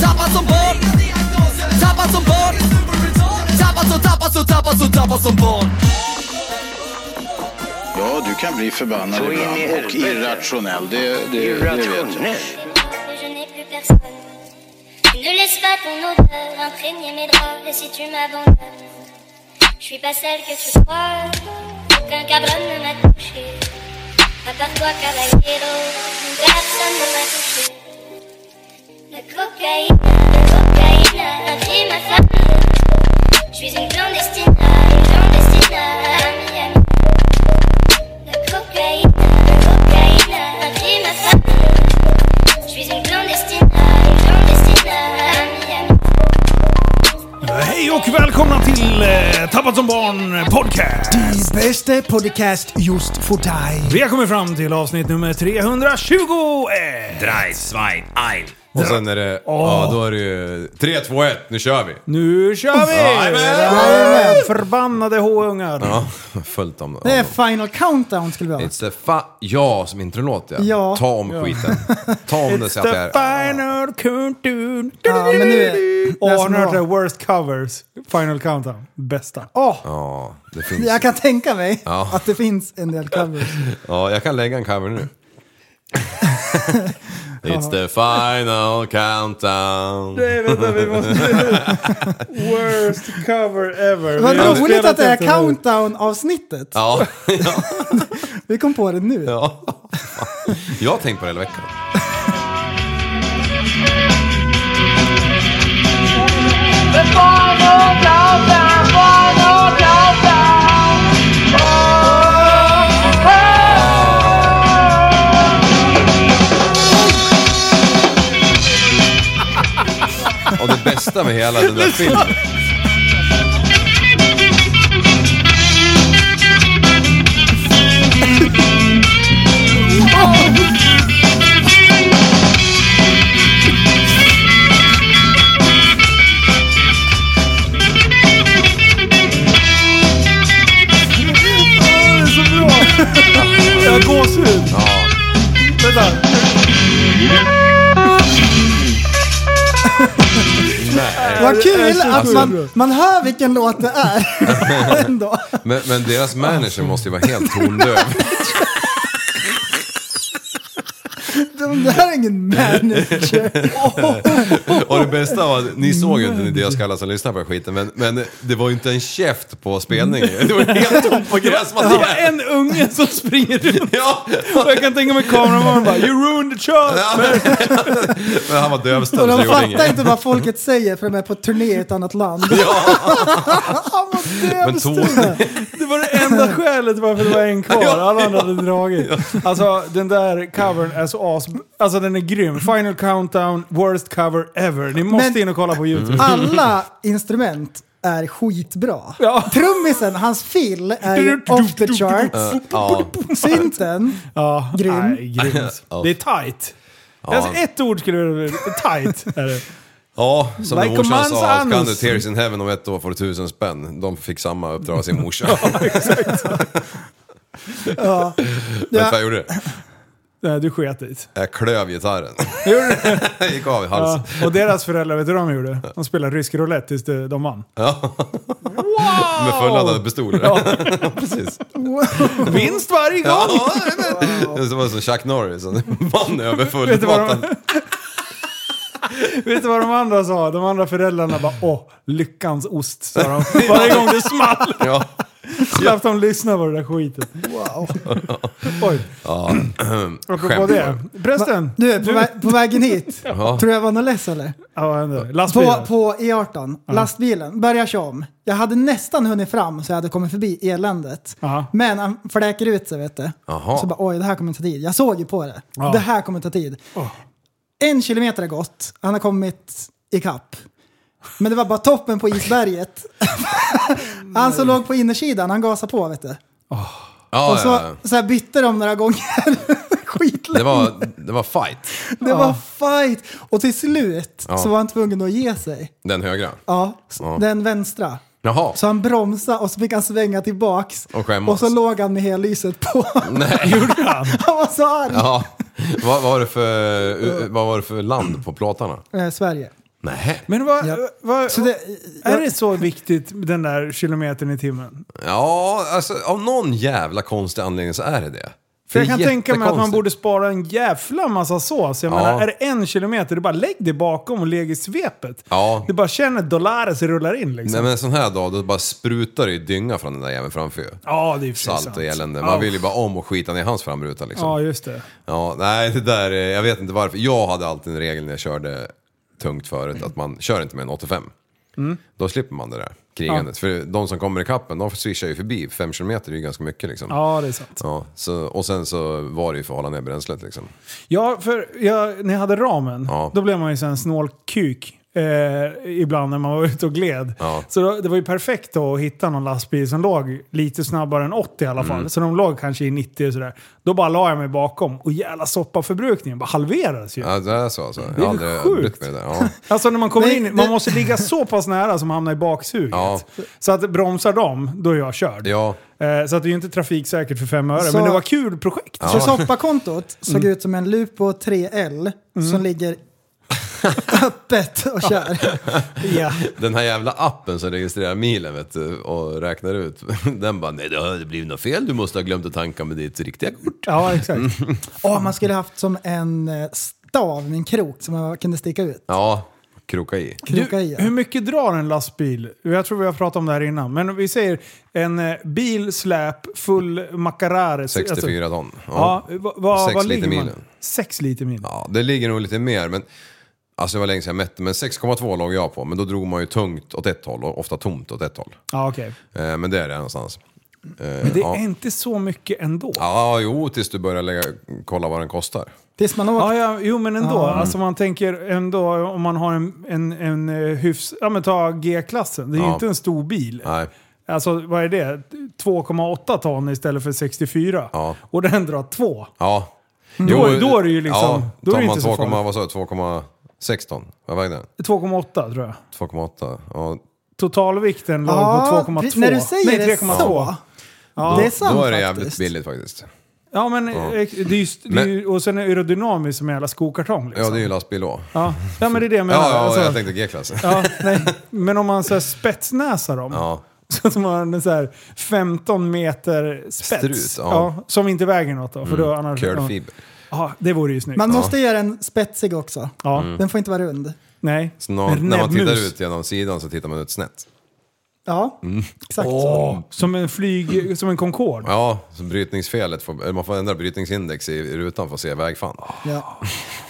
Tappad som, tappad som barn Ja, du kan bli förbannad Så ibland och helvete. irrationell. Det, det, det vet jag. Irrationell. Je n'ai plus personne. Ne laisse pas ton odeur imprégner mes draps. Et si tu m'abandonnes, je suis pas celle que tu crois. Aucun cabron ne m'a touché. À part toi, caballero, personne ne m'a touché. Bästa podcast just för dig. Vi har kommit fram till avsnitt nummer 320! Drei, zwei, ein Och sen är det, ja då är det ju 3, 2, 1, nu kör vi! Nu kör vi! Jajamän! Förbannade H-ungar! Ja, följt om Det är Final Countdown skulle vi ha. It's the fa... Ja, som intronåt ja. Ja. Ta om skiten. Ta om det så att det the är... final countdown! Ja, men nu är- bra. det worst covers. Final countdown. Bästa. Åh, Ja, det finns. jag kan tänka mig Ja. att det finns en del covers. Ja, jag kan lägga en cover nu. It's the final countdown. Nej, vänta, vi måste... worst cover ever. Vad roligt att det är countdown-avsnittet. Ja, ja, Vi kom på det nu. ja. Jag har tänkt på det hela veckan. Och det bästa med hela den där filmen. Att man, man hör vilken låt det är. Ändå. Men, men deras manager måste ju vara helt tondöv. Det här är ingen manager. Och det bästa var att ni såg ju inte ni deras skallar som lyssnar på den skiten, men, men det var ju inte en käft på spelningen. Det var helt tomt på Det var gräsmattan. en unge som springer runt. Ja, Och jag kan tänka mig kameramannen bara “You ruined the child!” ja, men, men han var dövstum så de fattar inte vad folket säger för de är på turné i ett annat land. Han var dövstum. Det var det enda skälet varför det var en kvar. Alla andra hade dragit. Alltså den där covern är så as... Alltså den är grym. Final countdown, worst cover ever. Ni måste Men- in och kolla på YouTube. Alla instrument är skitbra. Ja. Trummisen, hans fill är ju off the charts. Ja, Synten, Ja, Grym. Nej. Det är tight. Alltså ett ord skulle jag. Tight är det. ja som Like morsan sa, anus. du Tears in Heaven om ett år får du tusen spänn. De fick samma uppdrag av sin morsa. ja. Vet du vad jag gjorde? Nej, du sket dit. Jag klöv gitarren. Gjorde du? Jag gick av i Ja. halsen. Och deras föräldrar, vet du vad de gjorde? De spelade rysk roulette tills de vann. Med fulladdade pistoler. Precis. Vinst varje gång! Ja, det var som Chuck Norris som vann över fullmaten. Vet du vad de andra sa? De andra föräldrarna bara åh, lyckans ost sa de. Varje gång det small. Ja. Slapp de lyssna på det där skiten. Wow. Oj, Ja. apropå Skämt. det. Prästen. Du, på, vä på vägen hit. Ja. Tror jag var något less eller? Ja, vad hände? På, Lastbilen. på E18, lastbilen, börjar köra om. Jag hade nästan hunnit fram så jag hade kommit förbi eländet. Aha. Men han fläker ut sig vet du. Jaha. Så bara oj, det här kommer ta tid. Jag såg ju på det. Ja. Det här kommer ta tid. En kilometer har gått, han har kommit ikapp. Men det var bara toppen på isberget. han som låg på innersidan, han gasade på vet du. Ja, och så, ja, ja. så här bytte de några gånger. Skitlänge. Det var, det var fight. Det var fight! Och till slut så var han tvungen att ge sig. Den högra. Ja, den vänstra. Jaha. Så han bromsade och så fick han svänga tillbaks. Och skämmas. Och så låg han med hellyset på. Nej. han var så arg. Ja. Vad, vad, var det för, vad var det för land på plåtarna? Eh, Sverige. Nej. Men vad, Ja. vad, Så det, är det så viktigt med den där kilometern i timmen? Ja, alltså av någon jävla konstig anledning så är det det. För Det jag kan tänka mig att man borde spara en jävla massa sås. Jag Ja. menar, är det en kilometer, du bara lägg det bakom och lägg i svepet. Ja. Du bara känner att Dolares rullar in liksom. Nej men en sån här dag, då bara sprutar det ju dynga från den där jäveln framför ju. ja, det är Salt sant. och elände. Ja. Man vill ju bara om och skita ner hans framruta liksom. Ja, just det. Ja, nej det där, eh, jag vet inte varför. Jag hade alltid en regel när jag körde tungt förut, att man kör inte med en 85. Mm. Då slipper man det där krigandet. För de som kommer i kappen, de swishar ju förbi. 5 km är ju ganska mycket liksom. Ja, det är sant. Ja, så, och sen så var det ju för att hålla ner bränslet liksom. Ja, för jag, när jag hade ramen, Ja. då blev man ju en snålkuk. Eh, ibland när man var ute och gled. Ja. Så då, det var ju perfekt då att hitta någon lastbil som låg lite snabbare än 80 i alla fall. Mm. Så de låg kanske i 90 och sådär. Då bara la jag mig bakom och jävla soppaförbrukningen bara halverades ju. Ja, det är så alltså. Jag Det är har aldrig sjukt. mig det där. Ja. Alltså när man kommer Nej, in, det- man måste ligga så pass nära som hamnar i baksuget. Ja. Så att bromsar de, då är jag körd. ja, Eh, så att det är ju inte trafiksäkert för fem öre. Så- Men det var kul projekt. Så soppakontot såg Mm. ut som en Lupo 3L som ligger öppet och kör. Ja. den här jävla appen som registrerar milen vet du, och räknar ut. Den bara, nej det har blivit något fel, du måste ha glömt att tanka med ditt riktiga kort. ja, exakt. Åh, man skulle haft som en eh, stav med en krok som man kunde sticka ut. Ja, kroka i. Kroka i. Du, hur mycket drar en lastbil? Jag tror vi har pratat om det här innan. Men vi säger en eh, bil, släp, full Macarare. 64 ton. Ja, va, va, Sex vad liter ligger man? milen. Sex liter mil. Ja, det ligger nog lite mer, men Alltså det var länge sedan jag mätte, men 6,2 låg jag på. Men då drog man ju tungt åt ett håll och ofta tomt åt ett håll. Ja, okej. Eh, men det är det någonstans. Eh, Men det är ja. inte så mycket ändå. Ja, jo, tills du börjar lägga, kolla vad den kostar. Tills man åker. Ja, ja, jo men ändå. Ja. Alltså man tänker ändå om man har en, en, en eh, hyfs... Ja men ta G-klassen. Det är ju Ja. inte en stor bil. Nej, Alltså vad är det? 2,8 ton istället för 64. Ja. Och den drar 2. ja. Då- då är det ju liksom- Ja, då är det inte så 2, farligt. Sa du, 2,6 ton? Vad vägde den? 2,8 tror jag. 2,8? Ja, Totalvikten låg Ja, på 2,2. när du säger Nej, det 3,2. så. Ja. Det är sant då är det faktiskt. jävligt billigt faktiskt. Ja men eh, det är ju, det är ju, och sen är aerodynamiskt som en jävla skokartong. Liksom. Ja, det är ju lastbil då. ja. ja men det är det jag menar. Ja, ja, Alltså, jag tänkte G-klass. ja, nej. Men om man så här spetsnäsar dem. Ja. Så att man har en så här 15 meter spets. Strut, ja. som inte väger något då. För då annars, Curl ja. det vore ju snyggt. Man måste göra den spetsig också. ja. Den får inte vara rund. Nej. Så En när man tittar ut genom sidan så tittar man ut snett. Ja, Mm. exakt så. Åh, som en flyg, som en Concorde. Ja, så brytningsfelet, får, man får ändra brytningsindex i, i rutan för att se vägfan. Ja.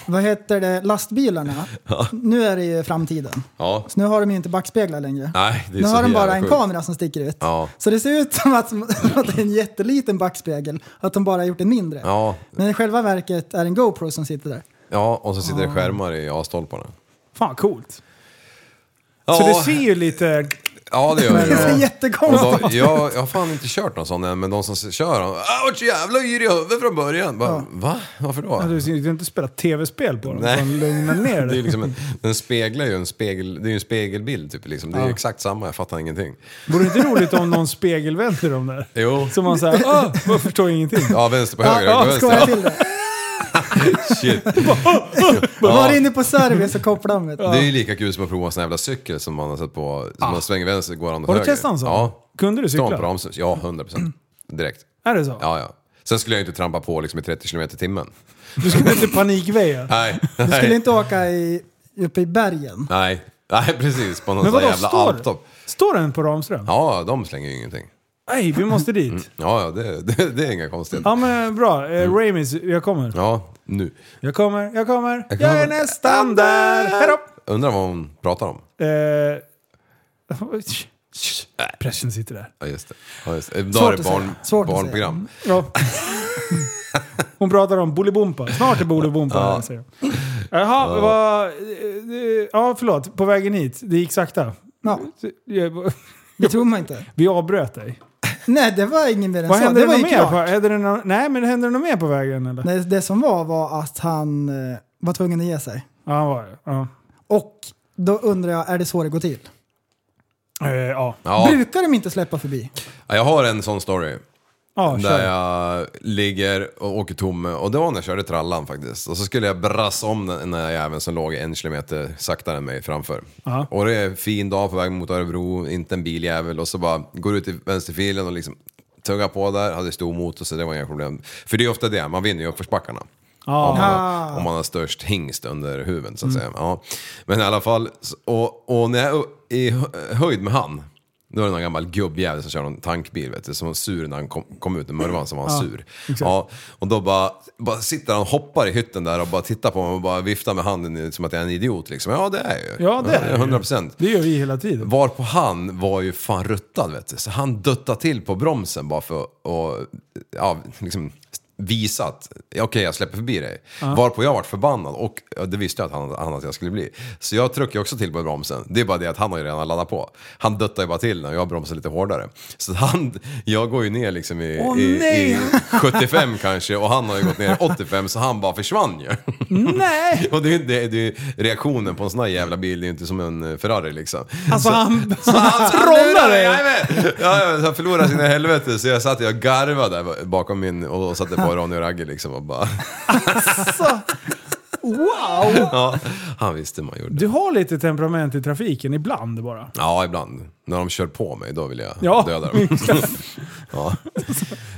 Vad heter det? Lastbilarna. Nu är det ju framtiden. Ja, Så nu har de ju inte backspeglar längre. nej det är Nu så har de bara jävla en sjukt. kamera som sticker ut. Ja. Så det ser ut som att, att det är en jätteliten backspegel. Att de bara har gjort en mindre. Ja, Men i själva verket är det en GoPro som sitter där. ja, och så sitter det skärmar i A-stolparna. Fan coolt. Ja, Så det ser ju lite... ja, det gör Det ser det. Och jättekonstigt då, jag, jag har fan inte kört någon sån än, men de som kör, de, ah, vart så jävla yr i huvudet från början. Bara, Va? Varför då? Du har inte spelat tv-spel på dem. Utan Lugna ner Det är dig. liksom en, den speglar ju en, spegel, det är en spegelbild typ. Liksom. Det är ju Ja. exakt samma, jag fattar ingenting. Vore det inte roligt om någon spegelvänder dem där? Jo. Så man säger, ah, jag förstår ingenting. Ja, vänster på höger, Ja, höger på vänster. till det. Shit. Var inne på service och kopplade om det. Det är ju lika kul som att prova en sån här jävla cykel som man har sett på, som man svänger vänster går an åt Har du testat en sån? Ja. Kunde du cykla? bromsen. Ja, 100 procent. Direkt. Är det så? Ja, ja. Sen skulle jag ju inte trampa på liksom i 30 km i timmen. Du skulle inte panikväja? Nej, Du skulle nej, inte åka i, uppe i bergen. nej. Nej, precis. På någon Men sån vadå, jävla står, alptopp. står den på Ramström? Ja, de slänger ju ingenting. Nej, vi måste dit. Ja, ja, det, det, det är inga konstigheter. Ja men bra, eh, Ramis, jag kommer. Ja, nu. Jag kommer, jag kommer, jag, kommer. är nästan där. Hejdå! Undrar vad hon pratar om. Eh, pressen sitter där. Ja, just det. Ja, just det. Idag Svårt är det barn, barnprogram. Ja. Hon pratar om Bolibompa. Snart är Bolibompa här, säger. Jaha, vad... eh, eh, Ja, förlåt. På vägen hit. Det gick sakta. Ja, Jag- det tror man inte. Vi avbröt dig. Nej, det var ingen mer än Vad så. hände Det det var ju mer? På, klart. hände det nå- nej, men hände det något mer på vägen eller? Nej, det som var var att han eh, var tvungen att ge sig. Ja, han var det. Ja. Och då undrar jag, är det så det går till? Eh, ja. Ja, Brukar de inte släppa förbi? jag har en sån story. Ja, Där kör. jag ligger och åker tom. Och det var när jag körde trallan faktiskt. Och så skulle jag brassa om den där jäveln som låg en kilometer saktare än mig framför. Ja. Och det är en fin dag på väg mot Örebro, inte en biljävel. Och så bara går ut i vänsterfilen och liksom tuggar på där. Hade stor motor så det var inga problem. För det är ofta det, man vinner ju uppförsbackarna. Ja. Om, man Ah. har, om man har störst hingst under huven så att säga. Ja. Men i alla fall, och, och när jag är i hö- höjd med han, då är det någon gammal gubbjävel som kör någon tankbil vet du, som var sur när han kom, kom ut murvan som var han sur. Ja, och då bara, bara sitter han och hoppar i hytten där och bara tittar på mig och bara viftar med handen som att jag är en idiot liksom. Ja det är jag ju. Ja, det är du. 100 procent. Det gör vi hela tiden. Varpå han var ju fan ruttad vet du. Så han duttade till på bromsen bara för att ja, liksom visa att okej jag släpper förbi dig. Varpå jag vart förbannad och ja, det visste jag att han, han att jag skulle bli. Så jag trycker också till på bromsen. Det är bara det att han har ju redan laddat på. Han duttar ju bara till när jag bromsar lite hårdare. Så han, jag går ju ner liksom i, Åh, i, i 75 kanske och han har ju gått ner i 85 så han bara försvann ju. Nej! Och det, är- det, det, reaktionen på en sån här jävla bil, det är ju inte som en eh, Ferrari liksom. Alltså han, Så han trollar dig! Ja, ja, han förlorade sina helvete så jag satt och garvade där bakom min och satte på Ronny och Ragge liksom och bara... Wow! Ja, han visste man gjorde. Du har lite temperament i trafiken ibland bara. Ja, ibland. När de kör på mig, då vill jag Ja. döda dem. Ja.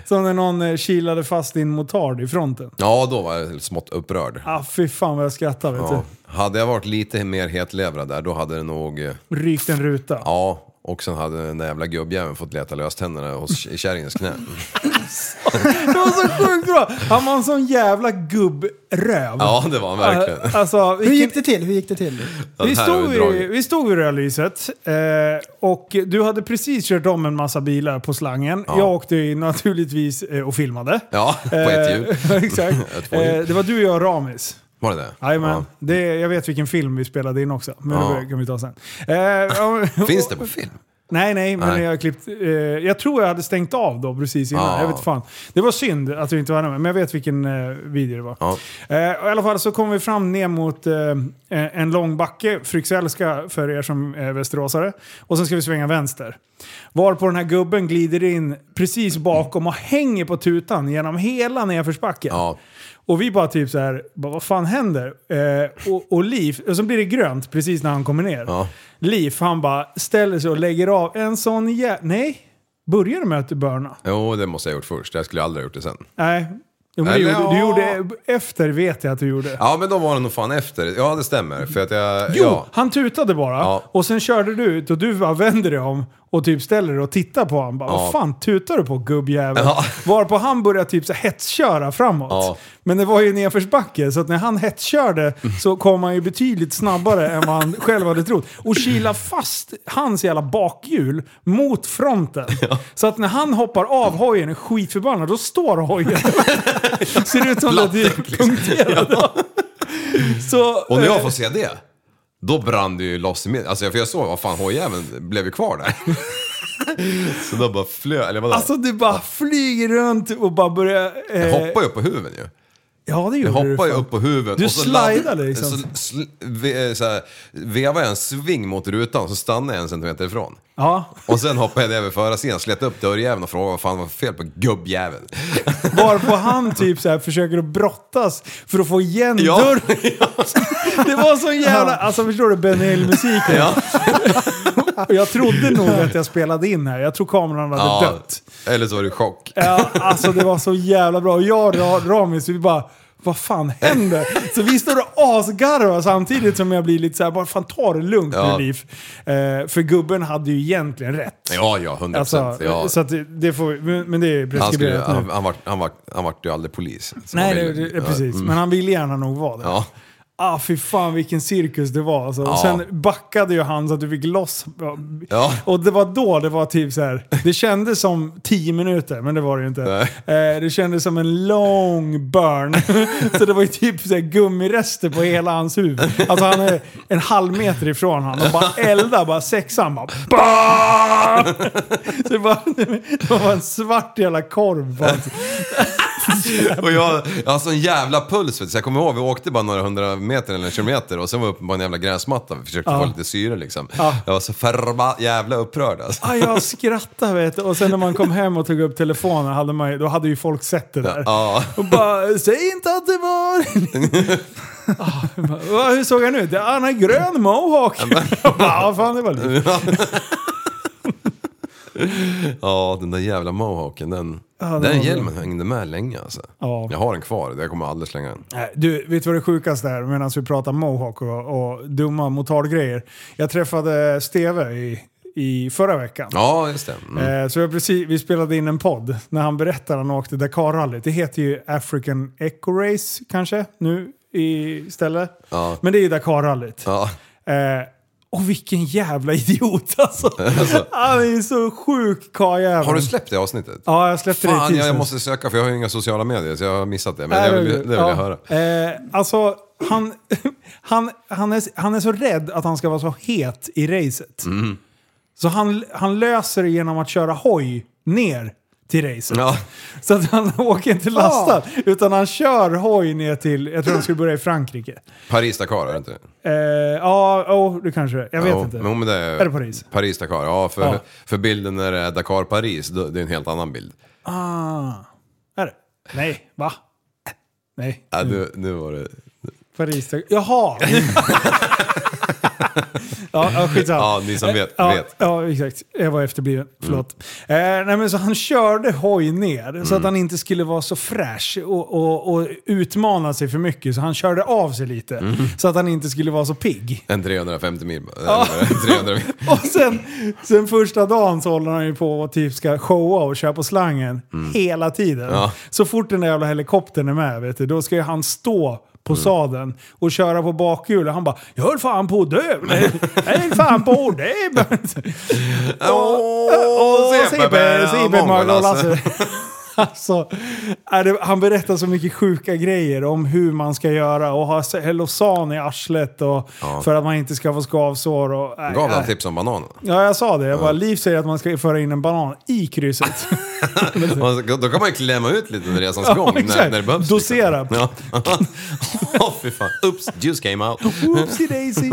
Som när någon eh, kilade fast din motard i fronten. ja, då var jag smått upprörd. Ah, fy fan vad jag skrattar vet Ja. Hade jag varit lite mer hetlevrad där, då hade det nog... eh, du. Rykt en ruta. Ja, och sen hade den där jävla gubbjäveln fått leta lös tänderna hos i kärringens knä. Det var så sjukt bra! Han var en sån jävla gubbröv. Ja, det var han verkligen. Alltså, Hur vilken, gick det till? Hur gick det till? vi, stod vi vid, vi stod vid rödlyset eh, och du hade precis kört om en massa bilar på slangen. Jag åkte naturligtvis eh, och filmade. Ja, på ett hjul. Eh, Exakt. Hjul. Eh, det var du, jag och Ramis. Var det det? Jajamän. Det, jag vet vilken film vi spelade in också, men Ja. det kan vi ta sen. Eh, ja, Finns det på film? Nej, nej, men Nej. jag har klippt... Eh, jag tror jag hade stängt av då precis innan. Ja. Jag vet fan. Det var synd att du inte var med, men jag vet vilken eh, video det var. Ja. Eh, och I alla fall så kom vi fram ner mot eh, en lång backe, Fryxellska för er som är västeråsare. Och sen ska vi svänga vänster. Varpå den här gubben glider in precis bakom och hänger på tutan genom hela nedförsbacken. Ja. Och vi bara typ så här, bara, vad fan händer? Eh, och, och Liv, och så blir det grönt precis när han kommer ner. Ja. Liv, han bara ställer sig och lägger av en sån jä... Nej, börjar du med att du börna? Jo, det måste jag ha gjort först. Jag skulle aldrig ha gjort det sen. Nej. Jo, men du, Eller gjorde, du gjorde efter vet jag att du gjorde. Ja, men då var det nog fan efter. Ja, det stämmer. För att jag... Jo, Ja. han tutade bara. Ja. Och sen körde du ut och du bara vänder dig om och typ ställer dig och tittar på honom. Bara, Ja. Vad fan tutar du på gubbjävel? Ja. Varpå han började typ så hetsköra framåt. Ja. Men det var ju nedförsbacke så att när han hetskörde så kom han ju betydligt snabbare än vad han själv hade trott. Och kila fast hans jävla bakhjul mot fronten. Så att när han hoppar av hojen är skitförbannad, då står hojen. Ser ut som att det är liksom. punkterad. Så, Och när eh, jag får se det, då brann det ju loss i mitt... Alltså för jag såg, vad fan, hojjäveln blev ju kvar där. Så då bara flög, eller vadå? Alltså du bara flyger runt och bara börjar... Eh, jag hoppar ju upp på huven ju. Ja det gjorde du hoppar ju upp på huven. Du och så slidade ladd- liksom. Så, sl, ve, så här, vevar jag en sving mot rutan och så stannar jag en centimeter ifrån. Ja. Och sen hoppade jag ner vid förarsidan, slet upp dörrjäveln och frågade vad fan var fel på gubbjäveln. Varpå han typ så här försöker att brottas för att få igen Ja. dörren. Det var så jävla... Alltså förstår du Ben Hill-musiken? Ja. Och jag trodde nog att jag spelade in här. Jag tror kameran hade Ja. dött. Eller så var det chock. Ja, alltså det var så jävla bra. Och jag och Ra- Ramis, vi bara... Vad fan händer? Så vi står och asgarvar samtidigt som jag blir lite såhär, bara fan ta det lugnt Ja. nu Liv. Eh, för gubben hade ju egentligen rätt. Ja, ja, hundra Alltså. Ja. Så det, det får, men det är Han, skulle, preskriberat nu. han, han, var, han, var, han var ju aldrig polis. Nej, det, ville. det, precis. Mm. Men han vill gärna nog vara det. Ja. Ah, fy fan vilken cirkus det var. Alltså. Och Ja. sen backade ju han så att du fick loss. Ja. Och det var då det var typ så här. Det kändes som 10 minuter, men det var det ju inte. Eh, det kändes som en lång burn. så det var ju typ så här gummirester på hela hans huvud. Alltså han är en halv meter ifrån han och bara eldar bara sexan. Bara, BAM! så det, var, det var en svart jävla korv hans Och jag, jag har sån jävla puls vet. Så jag kommer ihåg, vi åkte bara några hundra meter eller en kilometer och sen var vi uppe på en jävla gräsmatta och försökte Ja. få lite syre liksom. Ja. Jag var så förba jävla upprörd alltså. Ah, jag skrattade vet du. Och sen när man kom hem och tog upp telefonen, hade man, då hade ju folk sett det där. Ja. Och bara, säg inte att det var... ah, jag bara, "Va, hur såg han ut? Ja, Han har grön mohawk. Bara, ja fan det var lite. Ja, den där jävla mohawken, den, Ja, den den hjälmen hängde med länge alltså. Ja. Jag har den kvar, jag kommer aldrig slänga den. Du, vet du vad det sjukaste är medan vi pratar mohawk och, och dumma motardgrejer? Jag träffade Steve i, i förra veckan. Ja, just det. Mm. Eh, Så precis, vi spelade in en podd när han berättade att han åkte Dakar-rallyt. Det heter ju African Eco Race kanske nu istället. Ja. Men det är ju Dakar-rallyt. Ja. Eh, och vilken jävla idiot alltså. Han är så sjuk karljävel. Har du släppt det avsnittet? Ja, jag släppte det i Fan, jag, jag måste söka för jag har ju inga sociala medier så jag har missat det. Men Nej, jag vill, det- det vill ja. jag höra. Eh, alltså, han, han, han, är, han är så rädd att han ska vara så het i racet. Mm. Så han, han löser det genom att köra hoj ner till racet. Ja. Så att han åker inte lastad, utan han kör hoj ner till, jag tror han skulle börja i Frankrike. Paris-Dakar, är det inte? Eh, ja, oh, det kanske det. Jag vet Jo, inte. Men det är, Är det Paris? Paris-Dakar, ja för, Ja. för bilden när det är Dakar-Paris, det är en helt annan bild. Ah, är det? Nej, va? Nej. Ja, nu, nu var det... Paris. Jaha! ja, ja, skitsamma. Ja, ni som vet, ja, vet. Ja, exakt. Jag var efterbliven. Förlåt. Eh, nej, men så han körde hoj ner så att han inte skulle vara så fräsch och, och, och utmana sig för mycket. Så han körde av sig lite. Så att han inte skulle vara så pigg. En 350 mil. Ja. Eller 300 mil. Och sen, sen första dagen så håller han ju på och typ ska showa och köra på slangen hela tiden. Ja. Så fort den där jävla helikoptern är med, vet du, då ska ju han stå på sadeln och köra på bakhjulet. Han bara “Jag höll fan på att dö”. Jag höll fan på att dö. Åh, Sippe, Mongol, Mongol, alltså. det, han berättar så mycket sjuka grejer om hur man ska göra och ha Hellosan i arslet och Ja. för att man inte ska få skavsår. Och, nej, Gav han nej. tips om bananen? Ja, jag sa det. Jag bara, Liv säger att man ska föra in en banan i krysset. Då kan man ju klämma ut lite under resans Ja, gång när, när det behövs. Dosera. Liksom. Ja. Åh fy fan. Oops, juice came out. Oopsie daisy.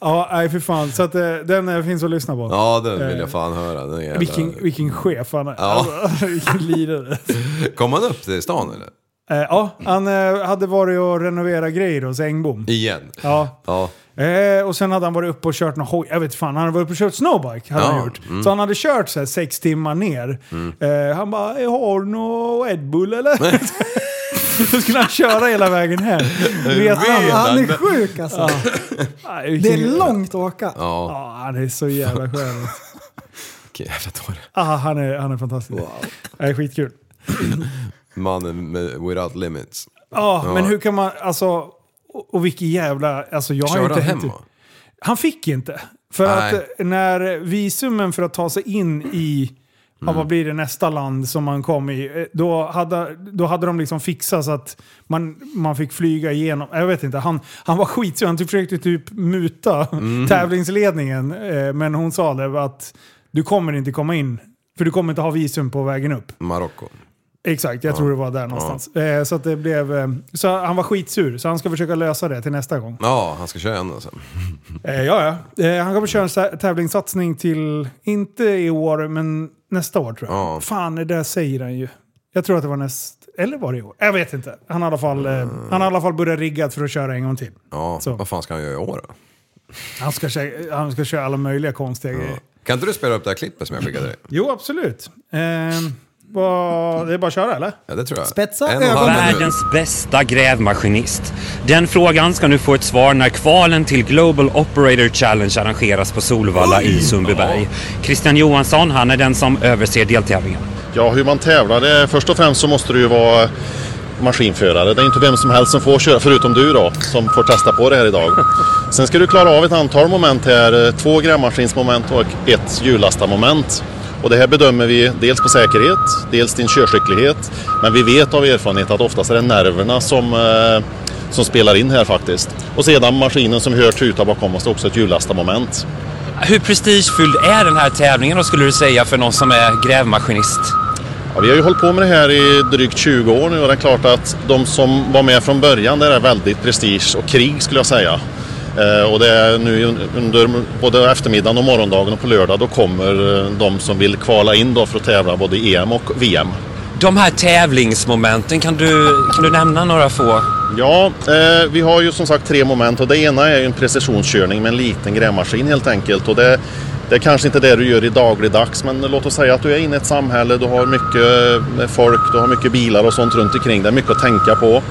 Ja, nej för fan. Så att, eh, den eh, finns att lyssna på. Ja, den vill jag fan höra. Vilken, vilken chef han är. Ja. Alltså, vilken lirare. Kom han upp till stan eller? Eh, ja, han eh, hade varit och renoverat grejer hos Engblom. Igen? Ja. Ja. Eh, och sen hade han varit uppe och kört någon hoj. Jag vet fan, han hade varit uppe och kört snowbike. Hade Ja, han gjort. Så han hade kört så här sex timmar ner. Eh, han bara, "Eh, har du någon Red Bull eller? Då skulle han köra hela vägen hem. Vet han? Han är sjuk alltså. Nej, Det är långt att åka. Ja, Ja, han är så jävla skön. vilken jävla dåre. Ah, han, är, han är fantastisk. Det är skitkul. Mannen med without limits. Ja, men hur kan man, alltså, och, och vilken jävla, alltså jag har Körde inte... han hemma? Han fick inte. För Nej. att när visumen för att ta sig in i, ja, vad blir det, nästa land som man kom i, eh, då hade, då hade de liksom fixat så att man, man fick flyga igenom. Jag vet inte, han, han var skitsur. Han typ försökte typ muta tävlingsledningen. Eh, men hon sa det att du kommer inte komma in, för du kommer inte ha visum på vägen upp. Marocko. Exakt, jag tror det var där någonstans. Eh, så, att det blev, eh, så han var skitsur, så han ska försöka lösa det till nästa gång. Ja, han ska köra en alltså. Eh, ja, ja. Eh, han kommer köra en tä- tävlingssatsning till, inte i år, men nästa år tror jag. Ja. Fan, det där säger han ju. Jag tror att det var näst... Eller var det i år? Jag vet inte. Han har i alla fall, eh, han har i alla fall börjat riggad för att köra en gång till. Ja, Så. vad fan ska han göra i år då? Han ska, köra, han ska köra alla möjliga konstiga grejer. Kan inte du spela upp det här klippet som jag skickade dig? Jo, absolut. Det är bara att köra eller? Ja, det tror jag. Spetsa ögonen. Världens bästa grävmaskinist. Den frågan ska nu få ett svar när kvalen till Global Operator Challenge arrangeras på Solvalla i Sundbyberg. Christian Johansson, han är den som överser deltävlingen. Ja, hur man tävlar, det, först och främst så måste det ju vara maskinförare. Det är inte vem som helst som får köra, förutom du då, som får testa på det här idag. Sen ska du klara av ett antal moment här, två grävmaskinsmoment och ett hjullastamoment. Och det här bedömer vi dels på säkerhet, dels din körskicklighet. Men vi vet av erfarenhet att oftast är det nerverna som, eh, som spelar in här faktiskt. Och sedan maskinen som hör tuta bakom oss, det är också ett hjullastamoment. Hur prestigefylld är den här tävlingen då skulle du säga för någon som är grävmaskinist? Ja, vi har ju hållit på med det här i drygt 20 år nu och det är klart att de som var med från början, det är väldigt prestige och krig skulle jag säga. Eh, och det är nu under både eftermiddagen och morgondagen och på lördag då kommer eh, de som vill kvala in då för att tävla både i EM och VM. De här tävlingsmomenten, kan du, kan du nämna några få? Ja, eh, vi har ju som sagt tre moment och det ena är en precisionskörning med en liten grävmaskin helt enkelt. Och det, det är kanske inte det du gör i dagligdags men låt oss säga att du är inne i ett samhälle, du har mycket eh, folk, du har mycket bilar och sånt runt omkring. Det är mycket att tänka på.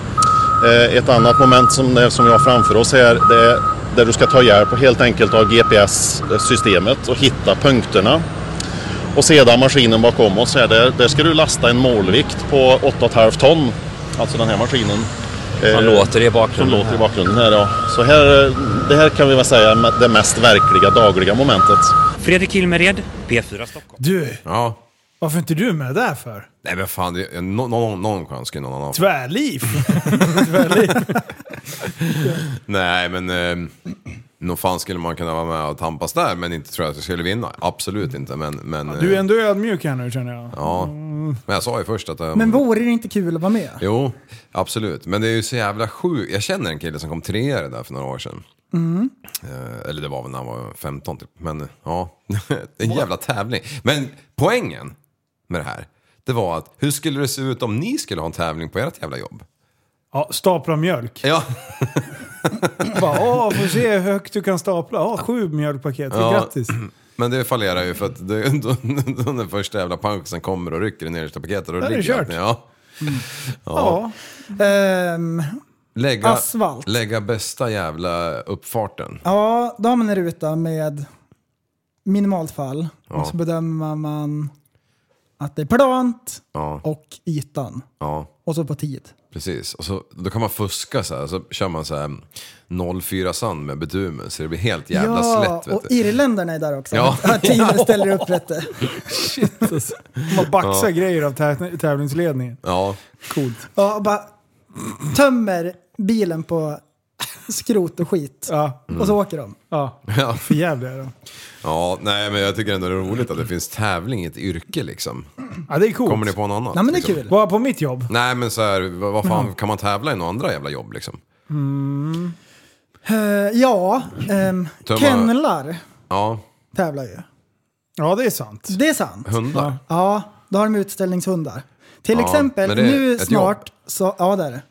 Eh, ett annat moment som, det- som vi har framför oss här, det är där du ska ta hjälp och helt enkelt av GPS-systemet och hitta punkterna. Och sedan maskinen bakom oss här, där, där ska du lasta en målvikt på 8,5 ton. Alltså den här maskinen. Man Eh, låter det i som bakgrunden. låter i bakgrunden här ja. Så här, eh, det här kan vi väl säga är det mest verkliga dagliga momentet. Fredrik Hilmered, P4 Stockholm. Du, Ja. varför är inte du med där för? Nej men fan, det, nå- någon, någon chans ska ju någon annan få. Tvärliv! Tvärliv. Nej men, eh, nog fan skulle man kunna vara med och tampas där, men inte tror jag att jag skulle vinna. Absolut inte, men... men Du är eh, ändå ödmjuk här nu känner jag. Ja, men jag sa ju först att... eh, Men vore det inte kul att vara med? Jo, absolut. Men det är ju så jävla sjukt. Jag känner en kille som kom trea i det där för några år sedan. Eh, eller det var väl när han var 15 typ. Men ja, en jävla tävling. Men poängen med det här, det var att hur skulle det se ut om ni skulle ha en tävling på ert jävla jobb? Ja, stapla mjölk. Ja, Bara, åh, får se hur högt du kan stapla. Ja, sju mjölkpaket. Ja. Grattis. men det fallerar ju för att det, då, då den första jävla punksen kommer och rycker i nedersta paketet. Och är det kört. ner. Ja. Ja. Ehm, Lägga, Asfalt. lägga bästa jävla uppfarten. ja, då har man en ruta med minimalt fall. Ja. Och så bedömer man att det är plant Ja, och ytan. ja. Och så på tid. Precis, och så, då kan man fuska så här, så kör man så här 04 sand med bitumen så det blir helt jävla ja, slätt vet och du. irländarna är där också. Ja. Tiden ställer upp rätt. Shit alltså. Man baxar grejer av tä- tävlingsledningen. Ja, Coolt. Ja, och bara tömmer bilen på skrot och skit. Ja, Och så åker de. ja. ja. För jävliga är de. ja, nej men jag tycker ändå det är roligt att det finns tävling i ett yrke liksom. Ja, det är coolt. Kommer ni på något annat? Nej men det är liksom? kul. Bara på mitt jobb? Nej men så här, vad, vad fan kan man tävla i några andra jävla jobb liksom? Eh, ja, um, Tömma- kennlar Ja, tävlar ju. Ja, det är sant. Det är sant. hundar. Ja, då har de utställningshundar. Till Ja, exempel men det är nu ett snart så, ja det är det.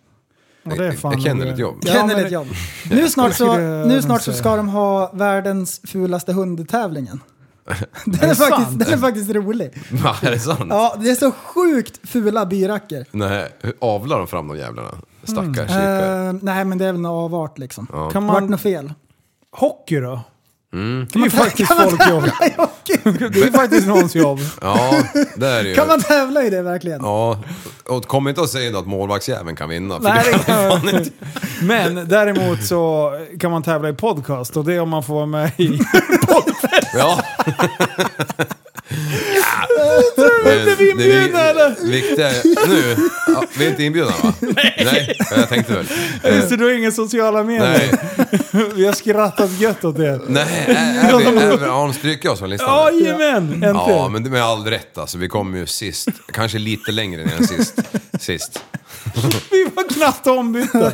Ja, det är fan Kennel nog- ett jobb? Ja, Kennel men ett jobb. Nu snart, så, nu snart så ska de ha världens fulaste hundtävlingen. Den är, faktiskt, den är faktiskt rolig. Va, är det sant? Ja, det är så sjukt fula byracker. Nej, hur avlar de fram de jävlarna? Stackars kikare. Eh, nej men det är väl en avart liksom. Kan Vart man... något fel? Hockey då? Mm. Det är ju faktiskt kan folkjobb. Det är faktiskt någons jobb. Ja, det är det ju. Kan man tävla i det verkligen? Ja, och kom inte och säg då att målvaktsjäveln kan vinna. För Nej, det kan man inte. Men däremot så kan man tävla i podcast och det är om man får vara med i... Ja. Är vi inbjudna, eller? Viktiga är, nu, ja, vi är inte inbjudna va? Nej. jag tänkte väl. Eh, Så du har inga sociala medier? Nej, Vi har skrattat gött åt det. nej, är, är vi, är, vi- har de strykit oss från listan? Jajamän! Äntligen! Ja, men det med all rätt alltså. Vi kom ju sist. Kanske lite längre ner än sist. Sist. Vi var knappt ombytta.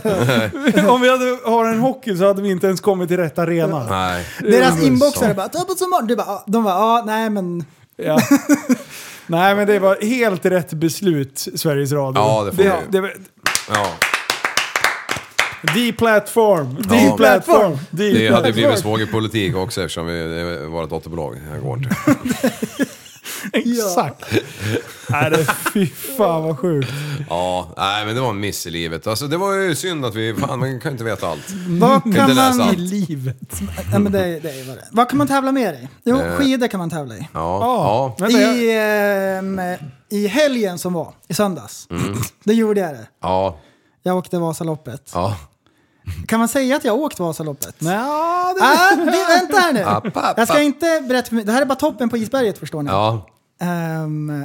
Om vi hade har en hockey så hade vi inte ens kommit till rätt arena. Nej. Deras inboxare bara “ta på sommaren”. Du bara, ah, de bara “ja, nej men...” Ja. Nej men det var helt rätt beslut, Sveriges Radio. Ja, det får det, vi. det var, Ja. D-platform, Ja. D-platform, Det hade blivit svågerpolitik också eftersom vi, det var ett dotterbolag. Jag går inte. Exakt. Nej, det, fy fan vad sjukt. Ja, nej men det var en miss i livet. Alltså det var ju synd att vi, fan man kan inte veta allt. Vad kan läsa man... allt. I livet. Ja, men det, är- det är vad det är. Vad kan man tävla med i? Jo, Eh. skidor kan man tävla i. Ja, ja. Vänta, jag, I, ehm, I helgen som var, i söndags, Mm. det gjorde jag det. Ja, Jag åkte Vasaloppet. ja. Kan man säga att jag har åkt Vasaloppet? Nej, det, Ah, vi, vänta här nu. App, app, Jag ska inte berätta för. Det här är bara toppen på isberget förstår ni. ja. Ehm,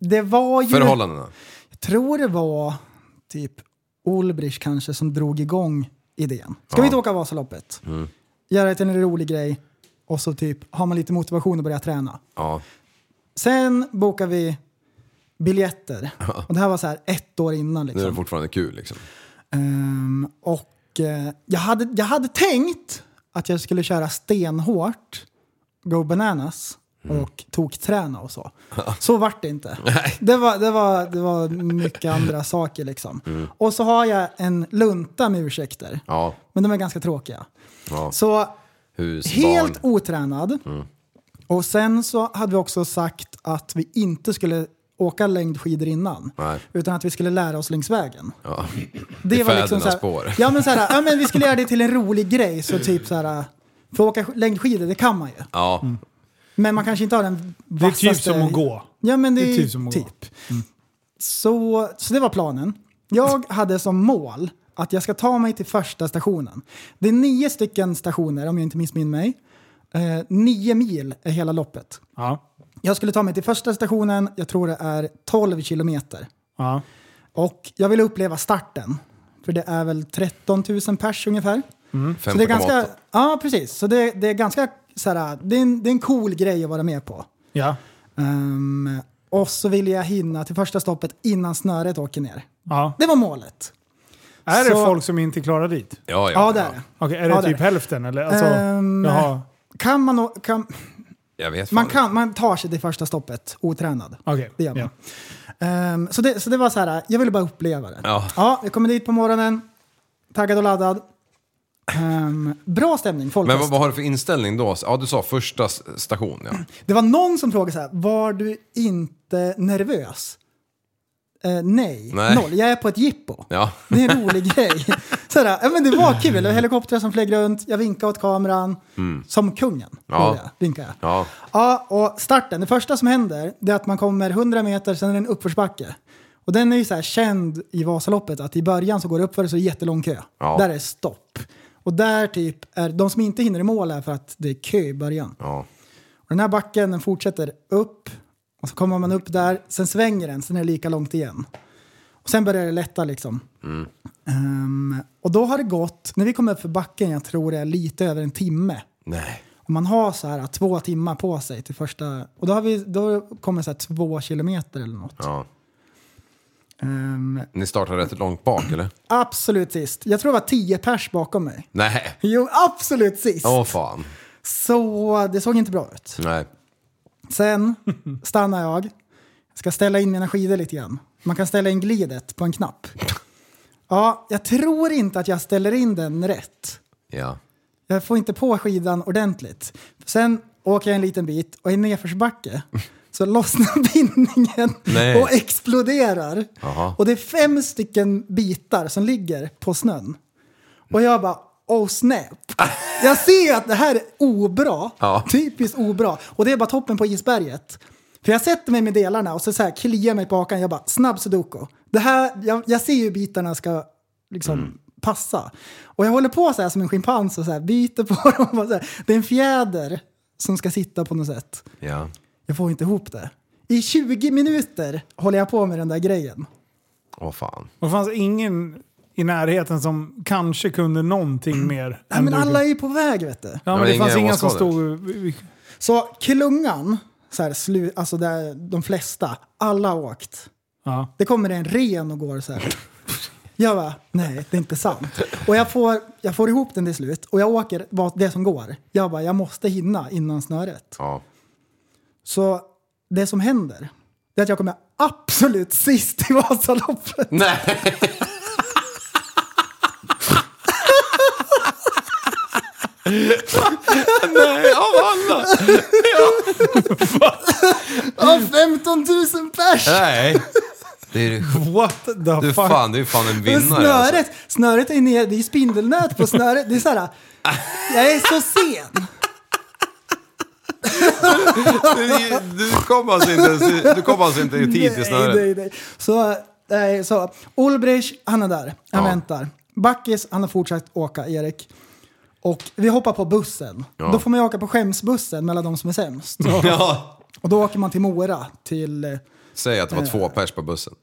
det var ju... Förhållandena. Jag tror det var typ Ulbrich kanske som drog igång idén. Ska vi inte åka Vasaloppet? Mm. Göra det till en rolig grej och så typ har man lite motivation att börja träna. Ja. Sen bokar vi biljetter. Och det här var så här ett år innan Nu är det liksom. fortfarande kul liksom. Ehm, och eh, jag, hade, jag hade tänkt att jag skulle köra stenhårt, go bananas Mm. och tokträna och så. Så vart det inte. Det var, det, var, det var mycket andra saker liksom. Mm. Och så har jag en lunta med ursäkter. Ja, Men de är ganska tråkiga. ja. Så Hus, helt barn. otränad. Och sen så hade vi också sagt att vi inte skulle åka längdskidor innan. Nej. Utan att vi skulle lära oss längs vägen. Ja. Det I var liksom så här, spår. Ja men, så här, ja men vi skulle göra det till en rolig grej. Så typ så här, för att åka längdskidor, det kan man ju. Ja, Men man kanske inte har den det är typ vassaste... som att gå. Ja men det, Det är typ som att gå. typ. Så, så det var planen. Jag hade som mål att jag ska ta mig till första stationen. Det är nio stycken stationer om jag inte missminner mig. Eh, nio mil är hela loppet. Ja. Jag skulle ta mig till första stationen, jag tror det är 12 kilometer. Ja. Och jag vill uppleva starten. För det är väl 13 000 pers ungefär. Så det är 5,8. ganska, ja precis. Så det, det är ganska så här, det är, en, det är en cool grej att vara med på. Ja. Ehm, och så vill jag hinna till första stoppet innan snöret åker ner. ja. Det var målet. Är det Så- folk som inte klarar dit? ja, Ja, det är det. Okej, är det Ja, det typ det. hälften eller? Alltså, jaha. Kan man, kan, Jag vet man, kan, man tar sig till första stoppet otränad. Okej. Det gör man. Ja. Ehm, så, det, så det var så här, jag ville bara uppleva det. Ja. ja jag kommer dit på morgonen, taggad och laddad. Ehm, bra stämning, folk. Men vad, vad har du för inställning då? Ja, du sa första station ja. Det var någon som frågade så här, var du inte nervös? Eh, nej. Nej. noll. Jag är på ett jippo. Ja. Det är en rolig grej. Så här, ja, men det var kul, helikoptrar som flög runt, jag vinkade åt kameran. Som kungen. Ja. Jag, vinkade jag. Ja. Ja, och starten, det första som händer det är att man kommer 100 meter, sen är det en uppförsbacke. Och den är ju så känd i Vasaloppet att i början så går det uppför så är det jättelång kö. Ja. Där är stopp. Och där typ är de som inte hinner i mål är för att det är kö i början. Ja. Och den här backen den fortsätter upp och så kommer man upp där, sen svänger den, sen är det lika långt igen. Och sen börjar det lätta liksom. Ehm, och då har det gått, när vi kommer upp för backen, jag tror det är lite över en timme. Nej. Och man har så här två timmar på sig till första, och då, har vi, då kommer så här två kilometer eller något. Ja. Ehm, Ni startade rätt långt bak eller? absolut sist. Jag tror det var tio pers bakom mig. Nej. Jo, absolut sist. Åh fan. Så det såg inte bra ut. Nej. Sen stannar jag. Jag ska ställa in mina skidor lite grann. Man kan ställa in glidet på en knapp. Ja, jag tror inte att jag ställer in den rätt. Ja. Jag får inte på skidan ordentligt. Sen åker jag en liten bit och i nedförsbacke så lossnar bindningen Nej. och exploderar. Jaha. Och det är fem stycken bitar som ligger på snön. Och jag bara, oh snap. Jag ser att det här är obra. Ja. Typiskt obra. Och det är bara toppen på isberget. För jag sätter mig med delarna och så, så här kliar mig på hakan. Jag bara, snabb sudoku. Det här, jag, jag ser ju hur bitarna ska liksom passa. Och jag håller på så här som en schimpans och så här, byter på dem. Och så här. Det är en fjäder som ska sitta på något sätt. Ja. Jag får inte ihop det. I 20 minuter håller jag på med den där grejen. Åh fan. Det fanns ingen i närheten som kanske kunde någonting mer. Nej, men du alla är ju på väg vet du. Ja, men det inga fanns inga som stod... Så klungan, så här, slu, alltså där, de flesta, alla har åkt. Ja. Det kommer en ren och går så här. Jag bara, nej det är inte sant. Och jag får, jag får ihop den till slut och jag åker vad det som går. Jag bara, jag måste hinna innan snöret. Ja. Så det som händer, det är att jag kommer absolut sist i Vasaloppet. Nej. Nej, av alla! 000 pers! Nej! Det är, What the du fuck? fan, det är fan en Men vinnare snöret, alltså. snöret är ner, det är spindelnät på snöret. Det är så här. jag är så sen. Du, du kom alltså inte, du kom alltså inte i tid till snöret. Nej, nej, nej. Så, nej, så Ulbrich, han är där. Han Ja. väntar. Backis, han har fortsatt åka, Erik. Och vi hoppar på bussen. Ja. Då får man ju åka på skämsbussen mellan de som är sämst. Ja. Och då åker man till Mora, till... eh, Säg att det var två pers på bussen.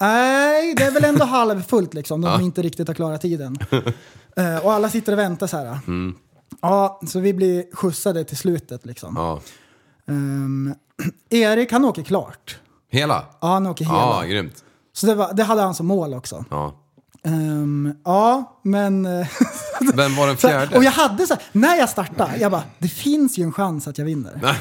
Nej, det är väl ändå halvfullt liksom. De inte riktigt har klarat tiden. Eh, och alla sitter och väntar så här. Ja, så vi blir skjutsade till slutet liksom. Ja. Ehm, Erik, han åker klart. Hela? Ja, han åker hela. Ja, grymt. Så det, var, det hade han som mål också. Ja. Ehm, ja, men... eh, Vem var den fjärde? och jag hade så här, när jag startade, jag bara, det finns ju en chans att jag vinner.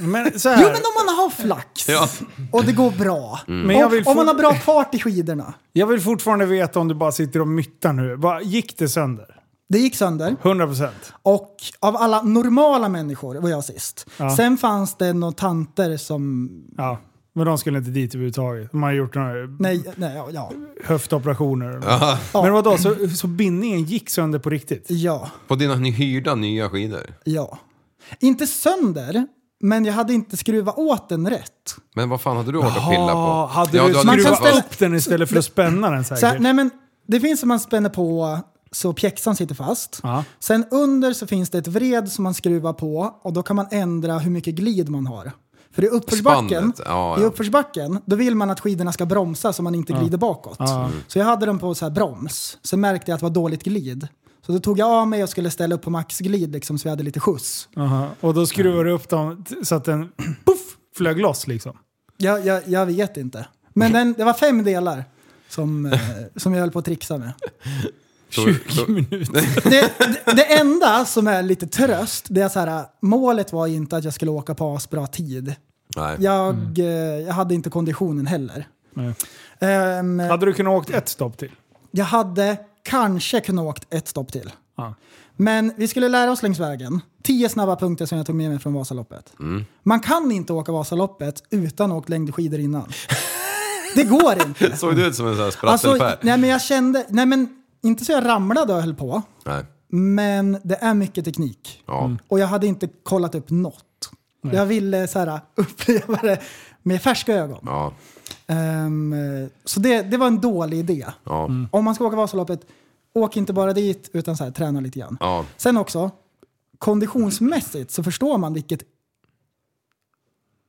Men så Jo, här. men om man har flax Ja. och det går bra. Men jag Om, vill om man har bra fart i skidorna. Jag vill fortfarande veta om du bara sitter och myttar nu. Vad- Gick det sönder? Det gick sönder. 100 procent. Och av alla normala människor var jag sist. Ja. Sen fanns det några tanter som... Ja. Men de skulle inte dit överhuvudtaget. De har gjort några Nej, nej, ja, ja. höftoperationer. Ja. Men vadå, så, så bindningen gick sönder på riktigt? Ja, På dina ny- hyrda nya skidor. ja. Inte sönder, men jag hade inte skruvat åt den rätt. Men vad fan hade du orkat pilla Ja, på? hade Ja, du hade Man kan skruvat ställa- upp den istället för att spänna den Så här, säkert? nej, men det finns som man spänner på så pjäxan sitter fast. Ja. Sen under så finns det ett vred som man skruvar på och då kan man ändra hur mycket glid man har. För i uppförsbacken, Spannet, ja, i ja. uppförsbacken då vill man att skidorna ska bromsa så man inte glider bakåt. Ja. Så jag hade dem på så här broms. Sen märkte jag att det var dåligt glid. Så då tog jag av mig och skulle ställa upp på maxglid liksom, så vi hade lite skjuts. Aha. Och då skruvar du upp dem så att den puff, flög loss liksom? Jag, jag, jag vet inte. Men den, det var fem delar som, eh, som jag höll på att trixa med. 20 minuter. det, det, det enda som är lite tröst, det är så här, målet var inte att jag skulle åka på asbra tid. Nej. Jag, eh, jag hade inte konditionen heller. Nej. Ehm, Hade du kunnat åkt ett stopp till? jag hade kanske kunnat åkt ett stopp till. Ja. Men vi skulle lära oss längs vägen. Tio snabba punkter som jag tog med mig från Vasaloppet. Mm. Man kan inte åka Vasaloppet utan att ha åkt längdskidor innan. Det går inte. Såg du ut som en sån här Alltså, nej men jag kände, nej men inte så jag ramlade och höll på. Nej. Men det är mycket teknik. Ja. Och jag hade inte kollat upp något. Jag ville så här, uppleva det med färska ögon. Ja. Ehm, så det, det var en dålig idé. Ja. Om man ska åka Vasaloppet, åk inte bara dit utan så här, träna lite grann. Ja. Sen också, konditionsmässigt så förstår man vilket,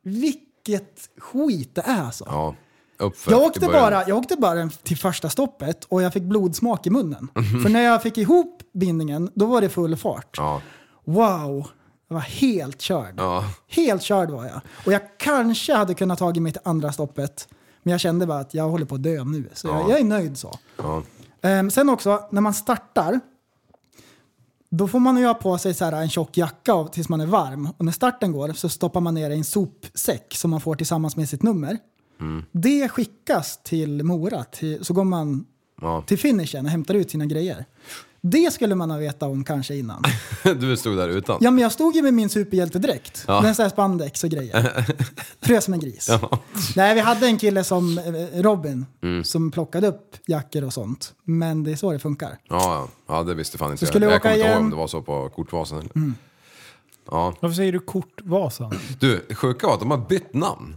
vilket skit det är alltså. Ja. Uppför Jag åkte, bara, jag åkte bara till första stoppet och jag fick blodsmak i munnen. För när jag fick ihop bindningen, då var det full fart. Ja. Wow, jag var helt körd. Ja. Helt körd var jag. Och jag kanske hade kunnat tagit mig till andra stoppet. Men jag kände bara att jag håller på att dö nu. Så jag, Ja. jag är nöjd så. Ehm, sen också, när man startar, då får man ju ha på sig så här en tjock jacka tills man är varm. Och när starten går så stoppar man ner i en sopsäck som man får tillsammans med sitt nummer. Det skickas till Mora, till, så går man Ja. till finishen och hämtar ut sina grejer. Det skulle man ha vetat om kanske innan. Du stod där utan? Ja men jag stod ju med min superhjältedräkt. Ja. Med så här spandex och grejer. Frös som en gris. Nej vi hade en kille som eh, Robin Mm. som plockade upp jackor och sånt. Men det är så det funkar. Ja, ja. ja, det visste fan inte Så jag. skulle jag kommer inte ihåg Mm. om det var så på Kortvasan. eller? Ja. Varför säger du Kortvasan? Du, sjuka var att de har bytt namn.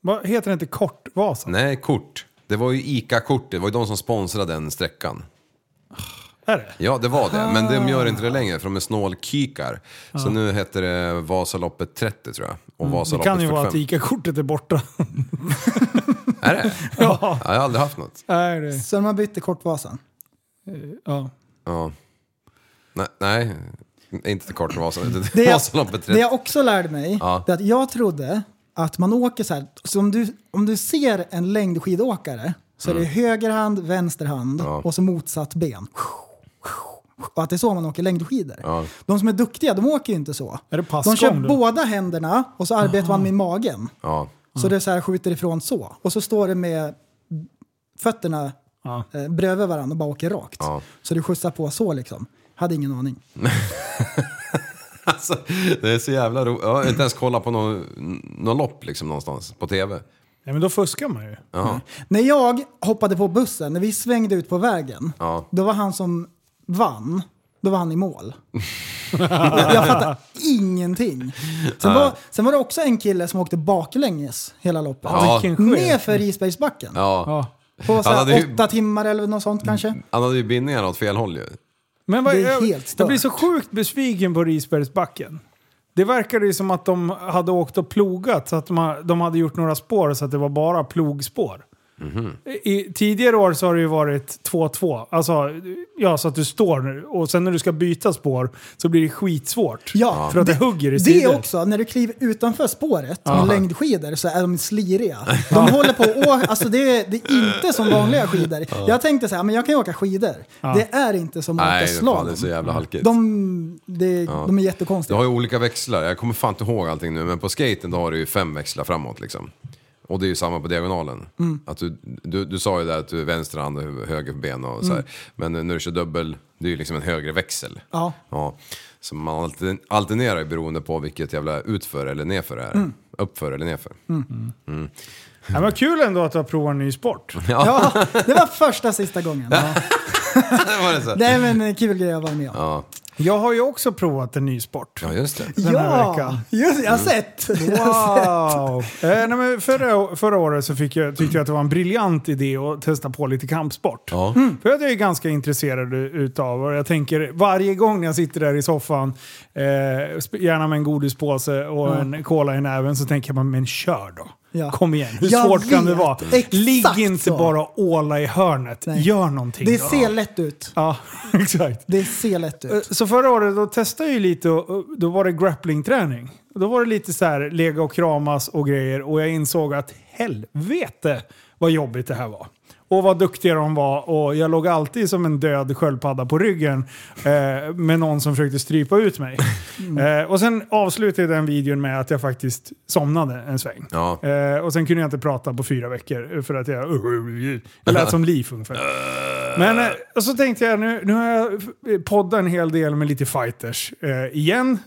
Vad heter det inte Kortvasan? Nej, Kort. Det var ju ICA-kort, det var ju de som sponsrade den sträckan. Är det? Ja, det var det. Men de gör inte det längre för de är snålkikar. Så nu heter det Vasaloppet 30 tror jag. Och Mm. Det Vasaloppet kan ju vara att 45. ICA-kortet är borta. Är det? Ja. Ja, jag har aldrig haft något. Är det? Så de har bytt till Kortvasan. Ja. Ja. Nej, nej. inte till kort Vasan. Det Det jag, Vasaloppet det 30. jag också lärde mig, Ja. det är att jag trodde att man åker så här, så om du, om du ser en längdskidåkare så är det höger hand, vänster hand Mm. Ja. och så motsatt ben. Och att det är så man åker längdskidor. Ja. De som är duktiga, de åker ju inte så. Är det De kör då? båda händerna och så arbetar man med magen. Ja. Så det så här skjuter ifrån så. Och så står det med fötterna Ja. eh, bredvid varandra och bara åker rakt. Ja. Så du skjutsar på så liksom. Hade ingen aning. Alltså, det är så jävla roligt. Jag har inte ens kollat på någon, någon lopp liksom någonstans på tv. Ja, men då fuskar man ju. Ja. När jag hoppade på bussen, när vi svängde ut på vägen, Ja. då var han som vann, då var han i mål. jag, fattar ingenting. Sen var, sen var det också en kille som åkte baklänges hela loppet. Ja. Nerför Risbergsbacken. Ja. På så här åtta timmar eller något sånt kanske. Han hade ju bindningarna åt fel håll ju. Men vad, Det är jag, helt stört. jag blir så sjukt besviken på Risbergsbacken. Det verkade ju som att de hade åkt och plogat, så att de, de hade gjort några spår så att det var bara plogspår. I, tidigare år så har det ju varit 2-2. Alltså, ja, så att du står nu och sen när du ska byta spår så blir det skitsvårt. Ja, För att det, hugger i Det sidor. också, när du kliver utanför spåret med längdskidor så är de sliriga. De håller på att åka, alltså det är, det är inte som vanliga skidor. Jag tänkte så här, men jag kan ju åka skidor. Det är inte som att Nej, åka det, slalom. det är så jävla halkigt. De, det, de är Du jättekonstiga. har ju olika växlar, jag kommer fan inte ihåg allting nu, men på skaten då har du ju fem växlar framåt liksom. Och det är ju samma på diagonalen. Mm. Att du, du, du sa ju där att du är vänster hand och höger ben och så här. Men när du kör dubbel, det är ju liksom en högre växel. Ja. Ja. Så man altern- alternerar ju beroende på vilket jävla utför eller nedför det är. Mm. Uppför eller nedför. Ja, men kul ändå att du har provat en ny sport. Ja, det var första sista gången. Ja. var det så? Det är en kul grej att vara med om. Ja. Jag har ju också provat en ny sport. ja, just det. den här Ja, veckan. just, jag har sett. Jag har sett. Wow! eh, nej, men förra, förra året så fick jag, tyckte jag att det var en briljant idé att testa på lite kampsport. Ja. För att jag är ganska intresserad utav och jag tänker varje gång jag sitter där i soffan, eh, gärna med en godispåse och en cola i näven, så tänker jag men kör då. Ja. Kom igen, hur Jag svårt kan det vet. vara? Ligg inte så. bara och åla i hörnet. Nej. Gör någonting Det då. ser lätt ut. Ja, exakt. Det ser lätt Eh, ut. Så förra året då testade jag lite och då var det grapplingträning. Då var det lite så här lega och kramas och grejer och jag insåg att helvete vad jobbigt det här var. Och vad duktiga de var och jag låg alltid som en död sköldpadda på ryggen eh, med någon som försökte strypa ut mig. Eh, och sen avslutade jag den videon med att jag faktiskt somnade en sväng. Ja. Eh, och sen kunde jag inte prata på fyra veckor för att jag... Jag lät som liv ungefär. Men eh, och så tänkte jag, nu, nu har jag poddat en hel del med lite fighters eh, igen.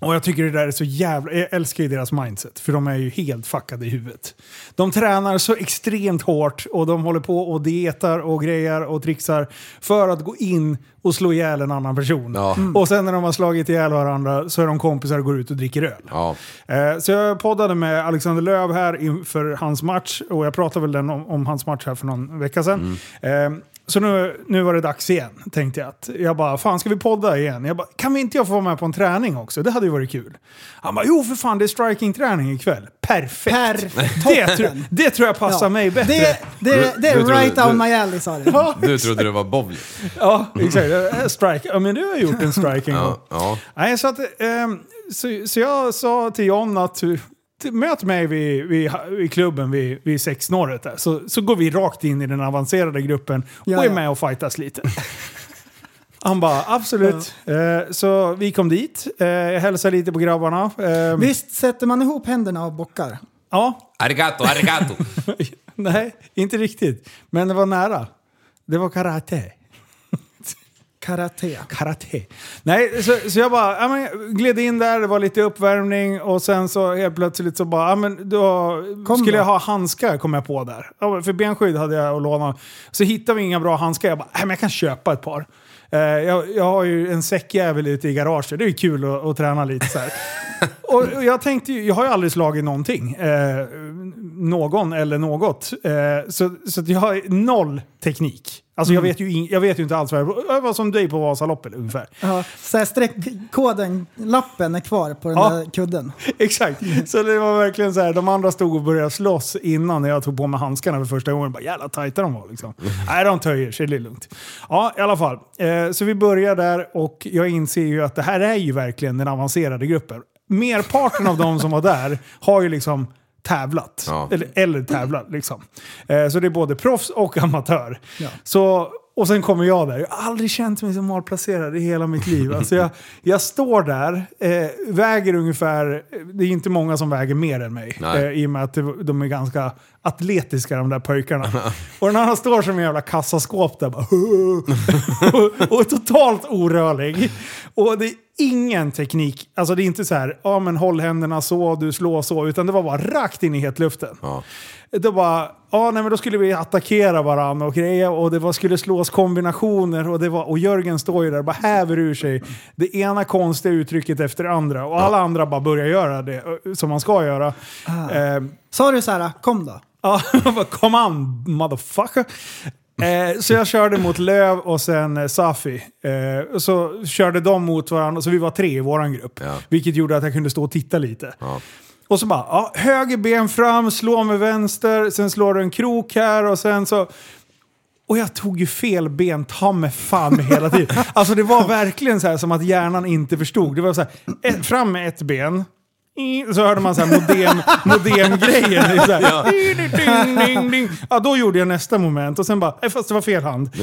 Och jag tycker det där är så jävla... Jag älskar ju deras mindset, för de är ju helt fuckade i huvudet. De tränar så extremt hårt och de håller på och dietar och grejer och trixar för att gå in och slå ihjäl en annan person. Ja. Och sen när de har slagit ihjäl varandra så är de kompisar och går ut och dricker öl. Ja. Eh, Så jag poddade med Alexander Löv här inför hans match och jag pratade väl den om, om hans match här för någon vecka sedan. Eh, Så nu, nu var det dags igen, tänkte jag. Att jag bara, fan ska vi podda igen? Jag bara, kan vi inte jag få vara med på en träning också? Det hade ju varit kul. Han bara, jo för fan det är striking-träning ikväll. Perfekt! Perfekt. Det, tro, det tror jag passar Ja. mig bättre. Det, det, det är Du- du tror- right du- down my alley sa du. Du trodde det var bowling? Ja, exakt. Eh, Strike. Ja, men du har gjort en strike en gång. Ja. ja. Nej, så, att, ehm, så, så jag sa till John att möt mig vid, vid, vid klubben vid, vid sexsnåret där. Så, så går vi rakt in i den avancerade gruppen och Ja, är ja. med och fightas lite. Han bara absolut. Eh, så vi kom dit, eh, jag hälsade lite på grabbarna. Eh, Visst sätter man ihop händerna och bockar? Ja, Arigato, arigato! nej, inte riktigt. Men det var nära. Det var karate. Karate. Karate. Nej, så, så jag bara ja, men, gled in där, det var lite uppvärmning och sen så helt plötsligt så bara, ja, men då Kom skulle då. jag ha handskar kom jag på där. Ja, för benskydd hade jag att låna. Så hittade vi inga bra handskar. Jag bara, nej men jag kan köpa ett par. Eh, jag, jag har ju en säckjävel ute i garaget, det är ju kul att, att träna lite så här. och, och jag tänkte ju, jag har ju aldrig slagit någonting. Eh, någon eller något. Eh, så så jag har noll teknik. Alltså jag, vet ju in, jag vet ju inte alls vad jag... Jag var som dig på Vasaloppet ungefär. Ja, så här streckkoden, lappen är kvar på den Ja. där kudden. Exakt. Så det var verkligen så här, de andra stod och började slåss innan när jag tog på mig handskarna för första gången. Bara jävla tajta de var liksom. Nej, de töjer sig, det är lugnt. Ja, i alla fall. Eh, så vi börjar där och jag inser ju att det här är ju verkligen den avancerade gruppen. Merparten av de som var där har ju liksom tävlat. Ja. Eller, eller tävlat liksom. Eh, så det är både proffs och amatör. Ja. Så, och sen kommer jag där. Jag har aldrig känt mig så malplacerad i hela mitt liv. Alltså jag, jag står där, eh, väger ungefär, det är inte många som väger mer än mig. Eh, I och med att de är ganska atletiska de där pojkarna. och den andra står som en jävla kassaskåp där bara. och, och är totalt orörlig. Och det är ingen teknik. Alltså det är inte så här, ja men håll händerna så, du slår så, utan det var bara rakt in i hetluften. Ja. Det var, ja nej men då skulle vi attackera varandra och grejer och det var, skulle slås kombinationer och, det var, och Jörgen står ju där och bara häver ur sig det ena konstiga uttrycket efter det andra och alla andra bara börjar göra det eh, som man ska göra. Eh, Sa du så här, kom då? Ja, come on motherfucker. Eh, så jag körde mot Löv och sen eh, Safi. Eh, så körde de mot varandra, så vi var tre i våran grupp. Ja. Vilket gjorde att jag kunde stå och titta lite. Ja. Och så bara, ja, höger ben fram, slå med vänster, sen slår du en krok här och sen så... Och jag tog ju fel ben, ta mig fan med hela tiden. Alltså det var verkligen så här som att hjärnan inte förstod. Det var så här, ett, fram med ett ben, så hörde man så här modem, modemgrejen. Så ding, ding, ding. Ja, då gjorde jag nästa moment och sen bara, "Nej, fast det var fel hand.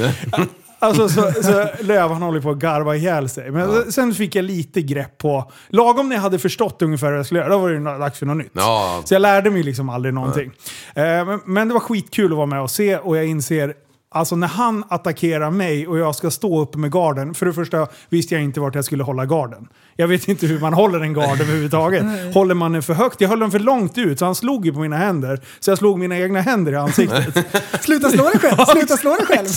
Alltså så, så Löv han håller på att garva ihjäl sig. Men sen fick jag lite grepp på, lagom när jag hade förstått ungefär vad jag skulle göra, då var det dags för något nytt. Ja. Så jag lärde mig liksom aldrig någonting. Eh, men, men det var skitkul att vara med och se och jag inser Alltså när han attackerar mig och jag ska stå uppe med garden. För det första visste jag inte vart jag skulle hålla garden. Jag vet inte hur man håller en gard överhuvudtaget. Håller man den för högt? Jag höll den för långt ut så han slog ju på mina händer. Så jag slog mina egna händer i ansiktet. Sluta slå dig själv! Sluta slå dig själv!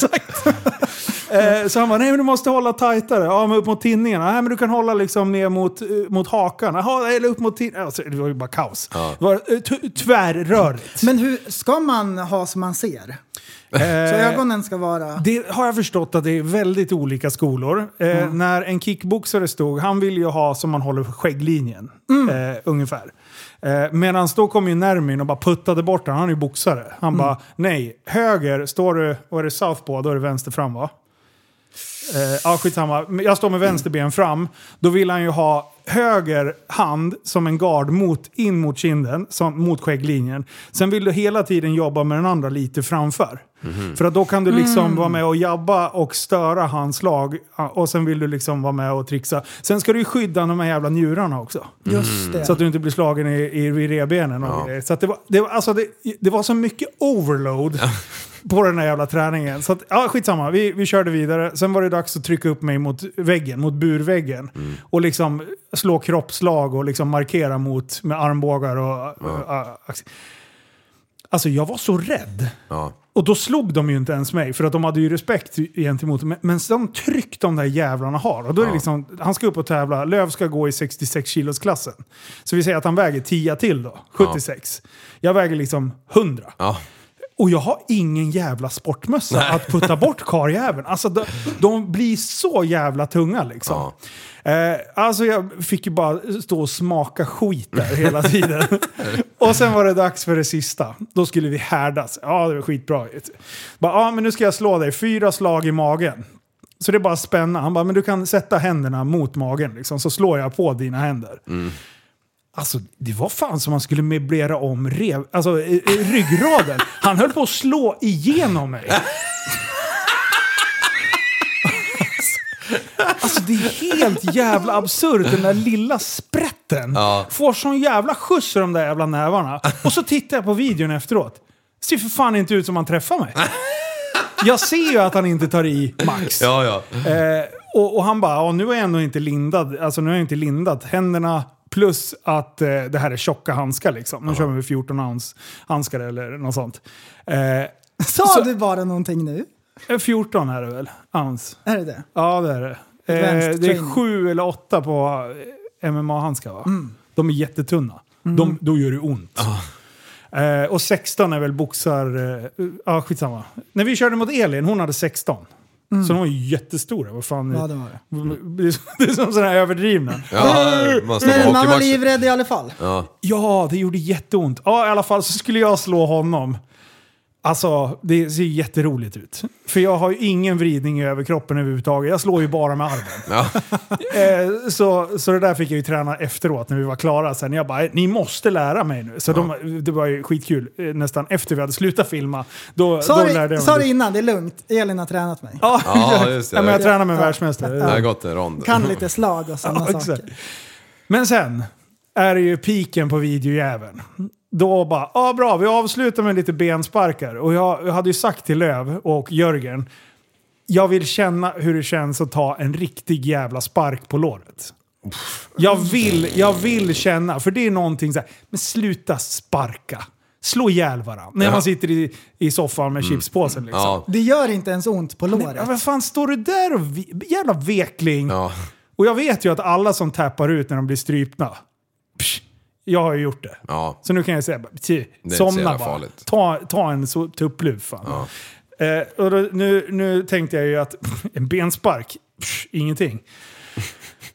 Eh, så han bara, nej men du måste hålla tajtare. Ja men upp mot tinningarna. Nej men du kan hålla liksom ner mot, eh, mot hakan. Jaha, eller upp mot tinningarna. Alltså, det var ju bara kaos. Det var eh, tvärrörigt. Men hur ska man ha som man ser? Så ögonen ska vara... Det har jag förstått att det är väldigt olika skolor. Eh, När en kickboxare stod, han vill ju ha som man håller skägglinjen. Eh, ungefär. Eh, Medan då kom ju Nermin och bara puttade bort den. Han är ju boxare. Han bara, nej, höger, står du, och är det southpaw, då är det vänster fram va? Eh, ja, skitsamma. Men Jag står med vänster ben fram. Då vill han ju ha höger hand som en gard mot, in mot kinden, som, mot skägglinjen. Sen vill du hela tiden jobba med den andra lite framför. För att då kan du liksom vara med och jabba och störa hans slag. ja, Och sen vill du liksom vara med och trixa. Sen ska du ju skydda de här jävla njurarna också. Just det. Så att du inte blir slagen i, i, i revbenen och grejer. Så att det, var, det, var, alltså det, det var så mycket overload på den här jävla träningen. Så att, ja, skitsamma, vi, vi körde vidare. Sen var det dags att trycka upp mig mot väggen, mot burväggen. Och liksom slå kroppslag och liksom markera mot med armbågar och... och- ax- Alltså jag var så rädd. Ja. Och då slog de ju inte ens mig, för att de hade ju respekt gentemot mig. Men de tryck de där jävlarna har. Och då är det liksom, han ska upp och tävla, Löv ska gå i 66 kilos klassen. Så vi säger att han väger 10 till då, 76. Jag väger liksom 100. Ja. Och jag har ingen jävla sportmössa att putta bort karljäveln. Alltså de, de blir så jävla tunga liksom. Eh, alltså jag fick ju bara stå och smaka skit där hela tiden. och sen var det dags för det sista. Då skulle vi härdas. Ja, det var skitbra. Bara, ja, men nu ska jag slå dig. Fyra slag i magen. Så det är bara att spänna. Han bara, men du kan sätta händerna mot magen liksom, så slår jag på dina händer. Alltså, det var fan som man skulle möblera om rev, alltså, eh, eh, ryggraden. Han höll på att slå igenom mig. Alltså det är helt jävla absurt, den där lilla sprätten. Ja. Får sån jävla skjuts i de där jävla nävarna. Och så tittar jag på videon efteråt. Ser för fan inte ut som han träffar mig. Jag ser ju att han inte tar i max. Ja, ja. Eh, och, och han bara, ja, nu är jag ändå inte lindad. Alltså nu har jag inte lindat händerna. Plus att eh, det här är tjocka handskar liksom. Nu kör vi med 14 ounce handskar eller något sånt. Eh, Sa så- du bara någonting nu? Eh, 14 är det väl? Ounce. Är det det? Ja det är det. Eh, Advanced det är training. sju eller åtta på eh, MMA-handskar va? De är jättetunna. De, då gör det ont. Eh, och 16 är väl boxar... Eh, ja, skitsamma. När vi körde mot Elin, hon hade 16. Så de var ju jättestora. Vad fan, Ja, det var det. det är som- det är som sådana här överdrivna. ja man står på Men man var hockeymatch. livrädd i alla fall. Ja. Ja, det gjorde jätteont. Ja, i alla fall så skulle jag slå honom. Alltså, det ser jätteroligt ut. För jag har ju ingen vridning i överkroppen överhuvudtaget. Jag slår ju bara med armen. Ja. Eh, så, så det där fick jag ju träna efteråt när vi var klara. Sen jag bara, ni måste lära mig nu. Så de, det var ju skitkul. Eh, Nästan efter vi hade slutat filma. Då, Sa då lärde jag sa mig. det innan, det är lugnt. Elin har tränat mig. Ja, Ja, just det. ja, men jag tränar med en Ja. världsmästare. Det har gått en rond. Kan lite slag och sådana Ja, saker. Men sen är det ju piken på videojäveln. Då bara, ja bra, vi avslutar med lite bensparkar. Och jag, jag hade ju sagt till Löv och Jörgen, jag vill känna hur det känns att ta en riktig jävla spark på låret. Jag vill, jag vill känna, för det är någonting så här, men sluta sparka. Slå ihjäl varandra. När Ja. man sitter i, i soffan med chipspåsen liksom. Ja. Det gör inte ens ont på Ja, låret. vad fan står du där och... Vi, jävla vekling. Ja. Och jag vet ju att alla som tappar ut när de blir strypna. Psh, jag har ju gjort det. Ja. Så nu kan jag säga, tj, somna bara. farligt. Ta, ta en så- tuppluv fan. Eh, och då, nu, nu tänkte jag ju att en benspark, psh, ingenting.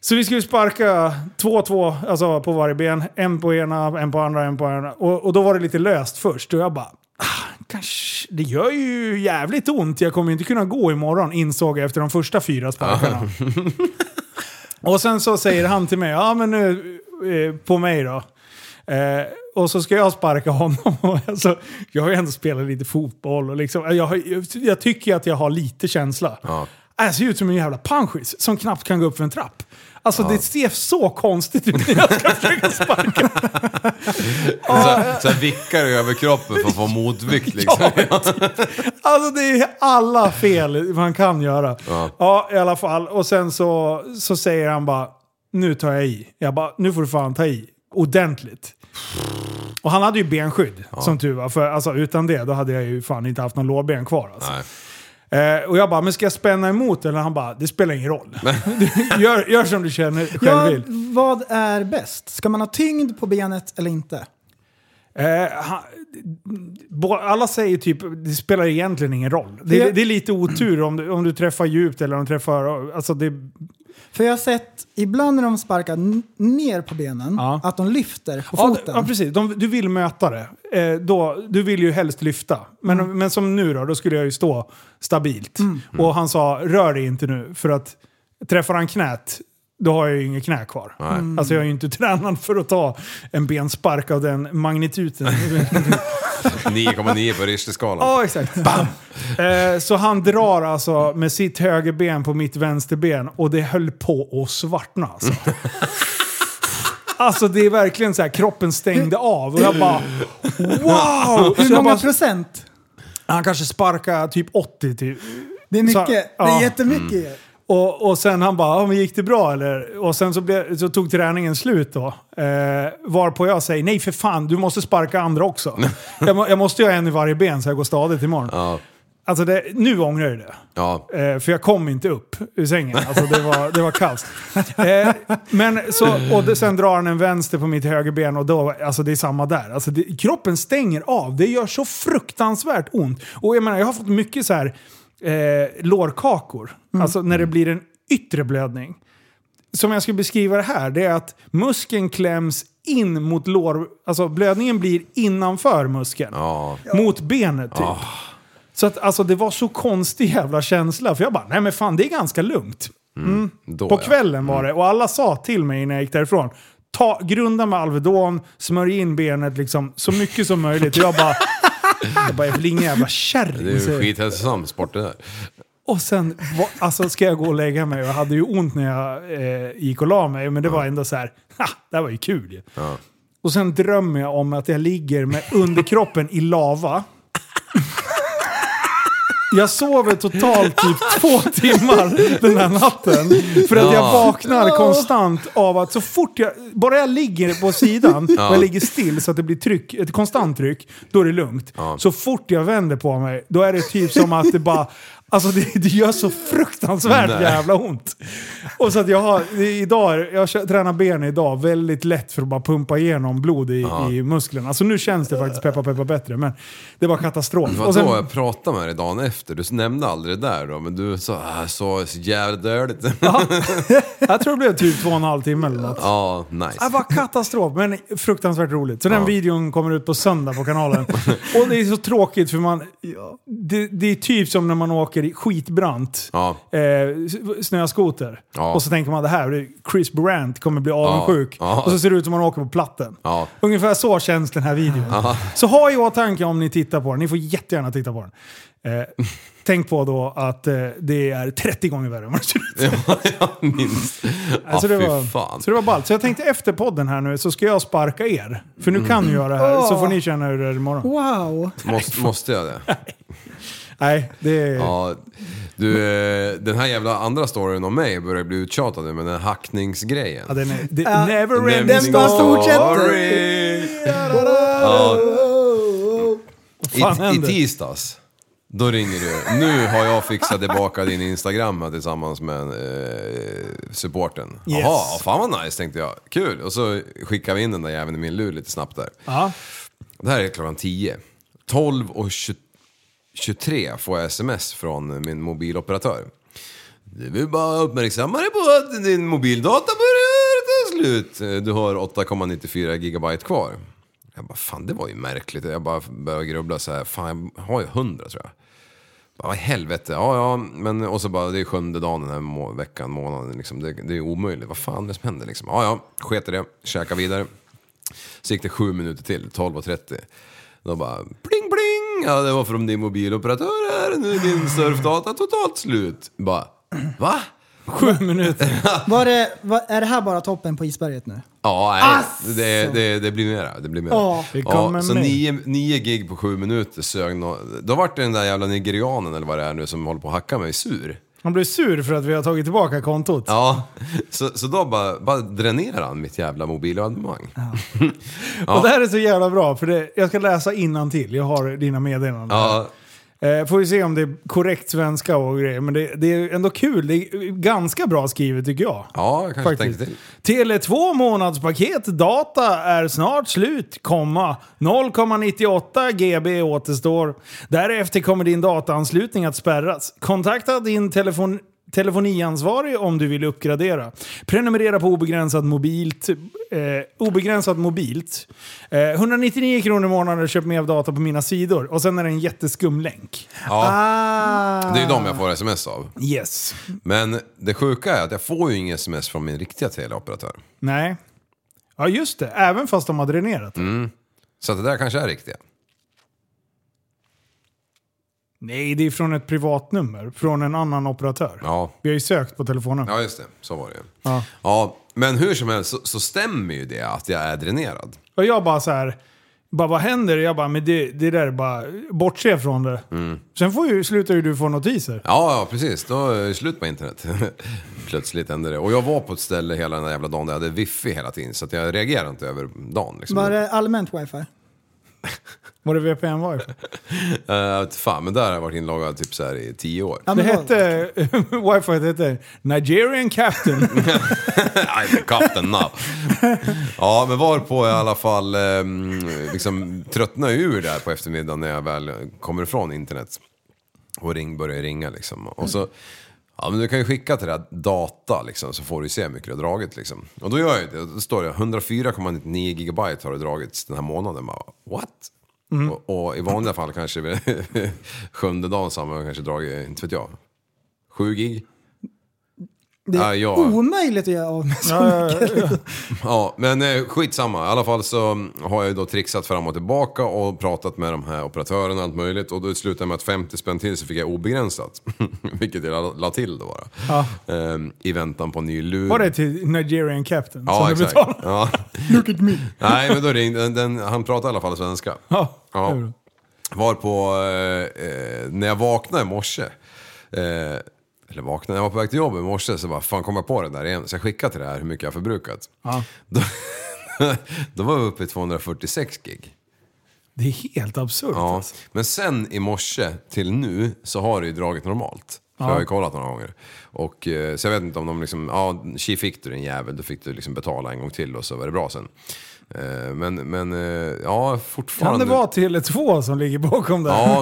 Så vi skulle sparka två och två alltså på varje ben. En på ena, en på andra, en på ena. Och, och då var det lite löst först. Och jag bara, ah, kanske, det gör ju jävligt ont. Jag kommer inte kunna gå imorgon insåg jag efter de första fyra sparkarna. och sen så säger han till mig, ja men nu eh, på mig då. Eh, och så ska jag sparka honom. Alltså, jag har ju ändå spelat lite fotboll och liksom, jag, har, jag tycker att jag har lite känsla. Ja. Jag ser ut som en jävla panschis som knappt kan gå upp för en trapp. Alltså det ser så konstigt ut när jag ska försöka sparka. Så, så vickar i överkroppen för att få motvikt liksom. Alltså det är alla fel man kan göra. Ja. Ja, i alla fall. Och sen så, så säger han bara, nu tar jag i. Jag bara, nu får du fan ta i. Ordentligt. Och han hade ju benskydd, som tur var. För alltså, utan det, då hade jag ju fan inte haft någon lårben kvar. Alltså. Nej. Eh, och jag bara, men ska jag spänna emot? Eller han bara, det spelar ingen roll. Gör, gör som du känner själv Ja, vill. vad är bäst? Ska man ha tyngd på benet eller inte? Eh, alla säger typ, det spelar egentligen ingen roll. Det, Det- är lite otur om du, om du träffar djupt eller om du träffar... Alltså det, För jag har sett ibland när de sparkar ner på benen, Ja. att de lyfter på ja, foten. ja, precis. De, du vill möta det. Eh, då, du vill ju helst lyfta. Men, Mm. men som nu då, då skulle jag ju stå stabilt. Och han sa, rör dig inte nu. För att träffar han knät, då har jag ju inget knä kvar. Nej. Alltså jag är ju inte tränad för att ta en benspark av den magnituden. 9,9 på Richterskalan. Ja, exakt. Bam! Eh, så han drar alltså med sitt högerben på mitt vänsterben och det höll på att svartna alltså. Alltså det är verkligen så här, kroppen stängde av och jag bara wow! Hur många bara, procent? han kanske sparkar typ 80 typ. Det är mycket. Så- Det ja. är jättemycket. Och, och sen han bara, ja, men gick det bra eller? Och sen så, blev, så tog träningen slut då. Eh, varpå jag säger, nej för fan, du måste sparka andra också. jag, må, jag måste ju ha en i varje ben så jag går stadigt imorgon. Ja. Alltså det, nu ångrar jag det. Ja. Eh, för jag kom inte upp ur sängen. Alltså det var, det var kaos. Eh, men så, och det, sen drar han en vänster på mitt högerben och då, alltså det är samma där. Alltså det, kroppen stänger av. Det gör så fruktansvärt ont. Och jag menar, jag har fått mycket så här eh, lårkakor. Alltså när det blir en yttre blödning. Som jag skulle beskriva det här, det är att muskeln kläms in mot lår... Alltså blödningen blir innanför muskeln. Ja. Mot benet typ. Så att alltså det var så konstig jävla känsla. För jag bara, nej men fan det är ganska lugnt. Då, På ja. kvällen var det. Och alla sa till mig när jag gick därifrån. Ta, grunda med Alvedon, smörj in benet liksom så mycket som möjligt. Och jag bara, jag bara, jag väl ingen jävla Det är kärring. ju skithälsosam sport det där. Och sen va- alltså, ska jag gå och lägga mig. Jag hade ju ont när jag eh, gick och la mig. Men det var ändå så här, ha, det här var ju kul ju. Och sen drömmer jag om att jag ligger med underkroppen i lava. Jag sover totalt typ två timmar den här natten. För att jag Ja. vaknar konstant av att så fort jag, bara jag ligger på sidan och jag ligger still så att det blir tryck, ett konstant tryck, då är det lugnt. Så fort jag vänder på mig, då är det typ som att det bara, alltså det, det gör så fruktansvärt Nej. jävla ont. Och så att jag har, idag, jag tränar ben idag väldigt lätt för att bara pumpa igenom blod i, i musklerna. Alltså nu känns det faktiskt peppa peppa bättre, men det var katastrof. Det Och sen- jag pratade med dig dagen efter. Du nämnde aldrig det där då, men du sa äh, så så jävla dåligt. Jag tror det blev typ två och en halv timme eller något. Ja, nice. Det var katastrof, men fruktansvärt roligt. Så den videon kommer ut på söndag på kanalen. Och det är så tråkigt för man... Det, det är typ som när man åker i skitbrant Ja. eh, snöskoter. Ja. Och så tänker man det här, Chris Brandt kommer bli avundsjuk. Ja. Och så ser det ut som man åker på platten. Ja. Ungefär så känns den här videon. Så ha i åtanke om ni tittar på den. Ni får jättegärna titta på den. Eh, tänk på då att eh, det är 30 gånger värre än vad det ser ut. Ja, jag minns. Ja, det, var, fan. så det var ballt. Så jag tänkte efter podden här nu så ska jag sparka er. För nu kan ni göra det här, så får ni känna hur det är imorgon. Wow. Måste, måste jag det? Nej, det är... Ja. Du, eh, den här jävla andra storyn om mig börjar bli uttjatad nu med den här hackningsgrejen. Ja, den är, det, Ja, never ending Den bara fortsätter. Story. Ja. I, I tisdags, då ringer du. Nu har jag fixat tillbaka din Instagram här tillsammans med eh, supporten. Yes. Jaha, fan vad nice tänkte jag. Kul. Och så skickar vi in den där jäveln i min lur lite snabbt där. Ja. Det här är klockan 10. 12 och 20, 23 får jag sms från min mobiloperatör. Du vill bara uppmärksamma dig på att din mobildata börjar ta slut. Du har 8,94 gigabyte kvar. Jag bara, fan det var ju märkligt. Jag bara började grubbla så här, fan jag har ju 100 tror jag. Vad i helvete, ja ja, men och så bara det är sjunde dagen den här må- veckan, månaden liksom. Det, det är omöjligt, vad fan är det som händer liksom? Ja ja, sket i det, käka vidare. Så gick det sju minuter till, 12.30. Då bara pling pling! Ja det var från din mobiloperatör här, nu är din surfdata totalt slut. Bara, va? Sju minuter. Var det, var, är det här bara toppen på isberget nu? Ja, nej, det, det, det blir mera. Det blir mera. Ja. Det kommer så nio, nio gig på sju minuter sög nå, Då vart det den där jävla nigerianen eller vad det är nu som håller på att hacka mig sur. Han blev sur för att vi har tagit tillbaka kontot. Ja, så, så då bara, bara dränerar han mitt jävla mobilabonnemang. Och det här är så jävla bra, för det, jag ska läsa till. Jag har dina meddelanden. Ja, Eh, får vi se om det är korrekt svenska och grejer. Men det, det är ändå kul. Det är ganska bra skrivet tycker jag. ja jag kanske Faktiskt. tänkte till. Tele 2 månadspaket data är snart slut, komma. 0,98 GB återstår. Därefter kommer din dataanslutning att spärras. Kontakta din telefon telefoniansvarig om du vill uppgradera. Prenumerera på obegränsat mobilt. Eh, obegränsat mobilt. Eh, 199 kronor i månaden köp mer data på mina sidor. Och sen är det en jätteskum länk. Ja, Ah. det är ju de jag får sms av. Yes. Men det sjuka är att jag får ju inga sms från min riktiga teleoperatör. Nej. Ja just det, även fast de har dränerat. Så att det där kanske är riktiga. Nej, det är från ett privatnummer. Från en annan operatör. Ja, Vi har ju sökt på telefonen. ja just det. Så var det. Ja. Ja, men hur som helst så, så stämmer ju det att jag är dränerad. Och jag bara så här, bara vad händer? Jag bara, men det, det där är bara, bortse från det. Mm. Sen får ju, slutar ju du få notiser. Ja, ja precis. Då är det slut på internet. Plötsligt hände det. Och jag var på ett ställe hela den där jävla dagen där jag hade wifi hela tiden. Så att jag reagerade inte över dagen. Liksom. Var det allmänt wifi? Var det VPN var jag vet fan, men där har jag varit inloggad typ så här i tio år. Ja, Det hette, wifi hette Nigerian Captain. Nej, Captain Now. Ja, men var på i alla fall eh, liksom tröttnade ur där på eftermiddagen när jag väl kommer ifrån internet. Och ring börjar ringa liksom. Och så, ja men du kan ju skicka till det här data liksom så får du se hur mycket du har dragit liksom. Och då gör jag det, då står det 104,99 gigabyte har det dragits den här månaden. Bara, what? Mm. Och, och i vanliga fall kanske sjunde dagen så har man kanske dragit, inte vet jag, sju gig. Det är Ja, ja. omöjligt att göra av med så mycket. Ja, men eh, skitsamma. I alla fall så har jag då trixat fram och tillbaka och pratat med de här operatörerna och allt möjligt. Och då slutade med att 50 spänn till så fick jag obegränsat. Vilket jag la, till då bara. Ja. Ehm, I väntan på en ny lur. Var det till Nigerian Captain Ja, som du exakt. betalade? Ja. Look at me. Nej, men då ringde den, den, han pratade i alla fall svenska. Ja. Ja. Var på, eh, eh, när jag vaknade i morse, eh, eller vaknade, jag var på väg till jobbet i morse så bara, fan kom jag på det där igen. Så jag skickade till det här hur mycket jag förbrukat. Ja. Då, då var vi uppe i 246 gig. Det är helt absurt Ja. alltså. Men sen i morse till nu så har det ju dragit normalt. För Ja. jag har ju kollat några gånger. Och, eh, så jag vet inte om de liksom, ja, tji fick du din jävel, då fick du liksom betala en gång till och så var det bra sen. Eh, Men, men eh, ja, Kan fortfarande... det vara Tele2 som ligger bakom det? Ja,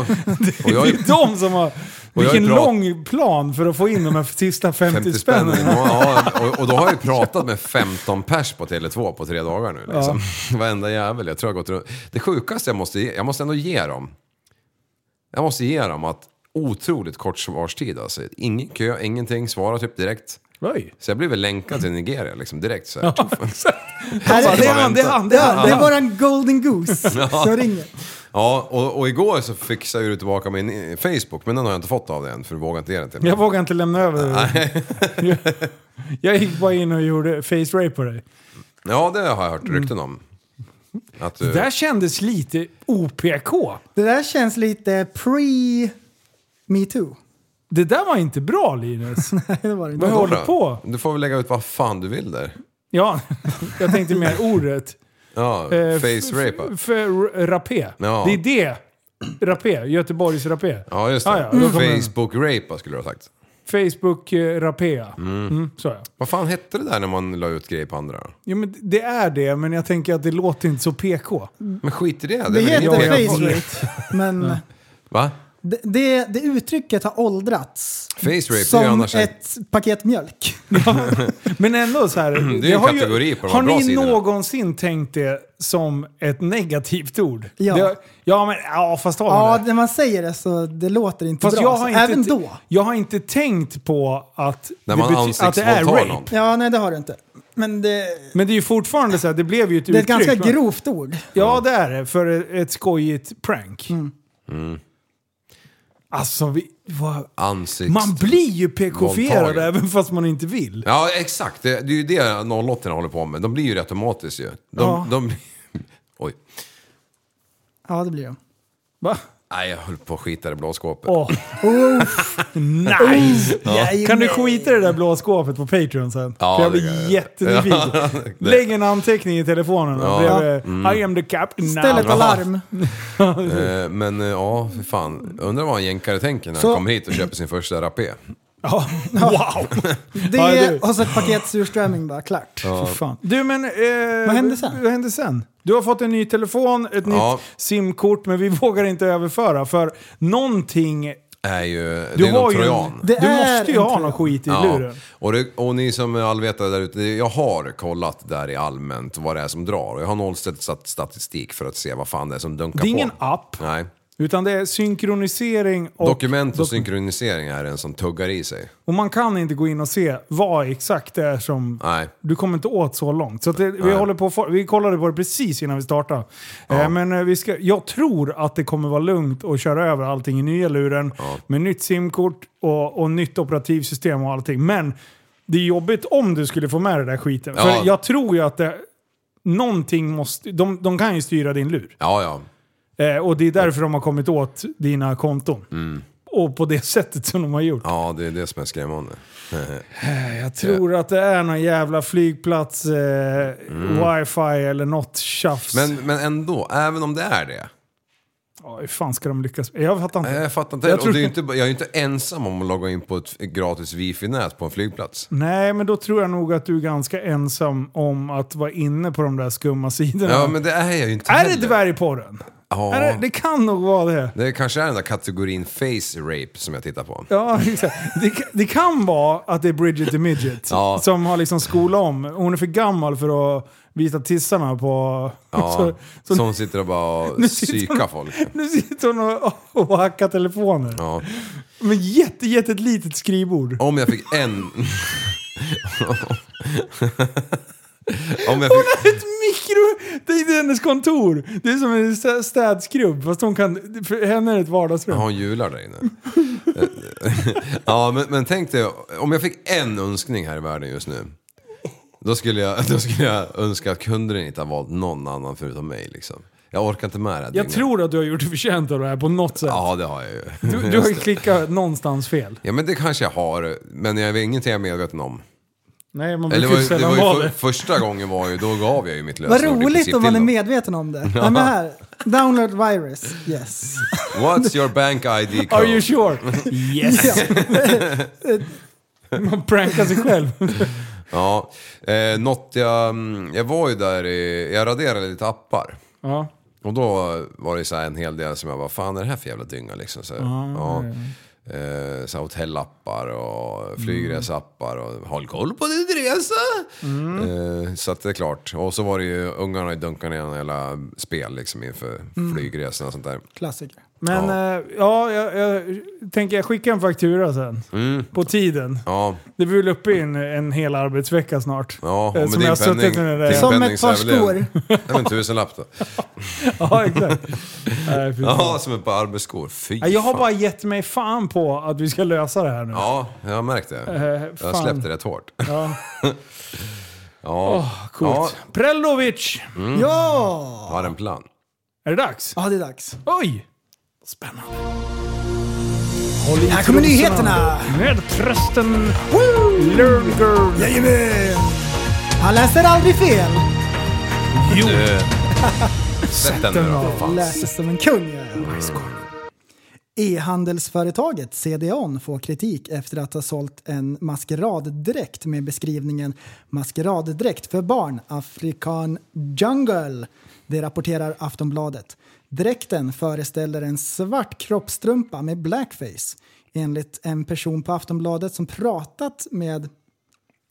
och jag Det är är de som har... Vilken prat- lång plan för att få in de här sista 50, 50 spänn. spännen. Ja, och, och då har jag ju pratat med 15 pers på Tele2 på tre dagar nu. Liksom. Varenda jävel. Jag tror jag har gått runt. Det sjukaste jag måste ge, jag måste ändå ge dem. Jag måste ge dem att otroligt kort svarstid alltså. Ingen kö, ingenting, svara typ direkt. Oj. Så jag blev väl länkad till Nigeria liksom direkt så här. Här det är han, det är han, det är ja, han. det är våran golden goose som ringer. Ja, och, och igår så fixade jag ju tillbaka min eh, Facebook, men den har jag inte fått av dig än för du vågar inte ge den till mig. Jag vågar inte lämna över. jag, jag gick bara in och gjorde face rape på dig. Ja, det har jag hört rykten om. Att du... Det där kändes lite OPK. Det där känns lite pre-metoo. Det där var inte bra Linus. Nej, det var det inte. Vad håller du på? Du får väl lägga ut vad fan du vill där. Ja, jag tänkte mer ordet. Ja, Eh, face rape. f- f- Rapé. Ja. Det är det. Rapé. Göteborgs rapé. Ja, just det. Ah, ja, kommer- Facebook rape skulle du ha sagt. Facebook eh, rapé. ja. Mm, så ja. Vad fan hette det där när man la ut grejer på andra? Jo, men det är det, men jag tänker att det låter inte så PK. Men skit i det. Det väl heter inget jag- face PK. rape, men Va? Det, det, det uttrycket har åldrats. Face rape, det är ju Som ett paket mjölk. Men ändå så här. Det är en har ju- på de Har bra ni sidorna. någonsin tänkt det som ett negativt ord? Ja. Det, ja, men ja, fast har man Ja, det? när man säger det så det låter inte Fast bra. jag har, inte, Även då. jag har inte tänkt på att, När det, man att det är rape. någon. Ja, nej det har du inte. Men det, Men det är ju fortfarande så här, det blev ju ett det är ett uttryck. ganska men- grovt ord. Ja, det är det. För ett, skojigt prank. Mm. Alltså, vi, vad, Ansikts... man blir ju PK-fierad även fast man inte vill. Ja, exakt. Det, det är ju det 08 håller på med. De blir ju rätt automatiskt ju. De, Ja. de... Oj. Ja, det blir det. Va? Nej, jag höll på att skita i det blå skåpet. Åh. nice! Ja. Kan du skita i det där blå skåpet på Patreon sen? Ja, För jag det blir jättenyfiken. Det- Lägg en anteckning i telefonen Ja. bredvid I am the captain now. Ställ ett alarm. Eh, Men eh, ja, för fan. Undrar vad en jänkare tänker när Så- han kommer hit och köper sin första rapé. Ja. Wow! Det Ja, är, du. och så ett paket surströmming bara, klart. Fy fan. Du men... Eh, Vad hände sen? Vad hände sen? Du har fått en ny telefon, ett Ja. nytt simkort, men vi vågar inte överföra för någonting... Är ju... Det Du är har någon ju... trojan. Du Det är måste ju ha någon skit i Ja, luren. och, det, och ni som är allvetare där ute, jag har kollat där i allmänt vad det är som drar. Och jag har nollställt stat- statistik för att se vad fan det är som dunkar Det är på. ingen app, Nej. Utan det är synkronisering och... Dokument och dok- synkronisering är en som tuggar i sig. Och man kan inte gå in och se vad exakt det är som... Nej. Du kommer inte åt så långt. Så det, vi, håller på, vi kollade på det precis innan vi startade. Eh, men eh, vi ska, jag tror att det kommer vara lugnt att köra över allting i nya luren. Med nytt simkort och, och nytt operativsystem och allting. Men det är jobbigt om du skulle få med det där skiten. Ja. För jag tror ju att det, någonting måste... De, de kan ju styra din lur. Ja, ja. Eh, och det är därför de har kommit åt dina konton. Och på det sättet som de har gjort. Ja, det är det som är skrämmande. Jag tror att det är någon jävla flygplats, eh, wifi eller något tjafs. Men, men ändå, även om det är det. Ja, hur fan ska de lyckas? Jag fattar inte. Jag fattar inte. Jag Och tror- det är inte, jag är inte ensam om att logga in på ett gratis wifi-nät på en flygplats. Nej, men då tror jag nog att du är ganska ensam om att vara inne på de där skumma sidorna. Ja, men det är jag ju inte är det heller. dvärgporren? Ja. Är det, det kan nog vara det. Det kanske är den där kategorin face rape som jag tittar på. Ja, exakt. det, det kan vara att det är Bridget the Midget Ja. som har liksom skolat om. Hon är för gammal för att visa tissarna på... Ja, så, som sitter och bara sitter psykar hon- folk. nu sitter hon och, och hackar telefoner. Ja. Men jätte, jätte ett litet skrivbord. Om jag fick en... Om jag Hon fick... har ett mikro... Det är hennes kontor. Det är som en stä- städskrubb fast hon kan... För henne är det ett vardagsrum. Jag har en jular där inne. ja, men, men tänk dig, om jag fick en önskning här i världen just nu. Då skulle jag, då skulle jag önska att kunden inte har valt någon annan förutom mig liksom. Jag orkar inte med det Jag dygnet. tror att du har gjort dig förtjänt av det här på något sätt. Ja, det har jag ju. Du, du har ju klickat någonstans fel. Ja, men det kanske jag har. Men jag är ingenting jag är medveten om. Nej, man Eller det brukar var, ju det sällan var vara ju det. för, första gången var ju, då gav jag ju mitt Vad lösenord i roligt princip om man är dem. medveten om det. Nej, men här. Download virus. Yes. What's your bank ID code? Are you sure? Yes! man prankar sig själv. Ja, eh, något jag, mm, jag var ju där i, jag raderade lite appar. ja. Och då var det så här en hel del som jag bara, fan är det här för jävla dynga liksom? Så, ja. Eh, hotellappar och flygresappar och håll koll på din resa. Eh, så att det är klart. Och så var det ju ungarna i dunkarna i en jävla spel liksom inför flygresorna och sånt där. Klassiker. Men ja, ja jag, jag tänker jag skickar en faktura sen. Mm. På tiden. Ja, Det blir väl uppe i en, en hel arbetsvecka snart. ja och Eh, med som din jag har suttit penning, med det där. din Som penning ett så par skor. Det är väl en tusenlapp då. Ja, exakt. Nej, fy fan. Ja, som ett par arbetsskor. Fy Ja, Jag har fan. bara gett mig fan på att vi ska lösa det här nu. Ja, jag har märkt det. Eh, Jag fan. har släppt det rätt hårt. Ja. Ja, Åh, coolt. Prelovic! Ja! har en plan. Är det dags? Ja, det är dags. Oj! Spännande. Här kommer nyheterna. Med prästen Lundgren. Jajamän! Han läser aldrig fel. Jo. För fan. Läser som en kung. E-handelsföretaget CDON får kritik efter att ha sålt en maskeraddräkt med beskrivningen maskeraddräkt för barn, Afrikan Jungle. Det rapporterar Aftonbladet. Dräkten föreställer en svart kroppstrumpa med blackface. Enligt en person på Aftonbladet som pratat med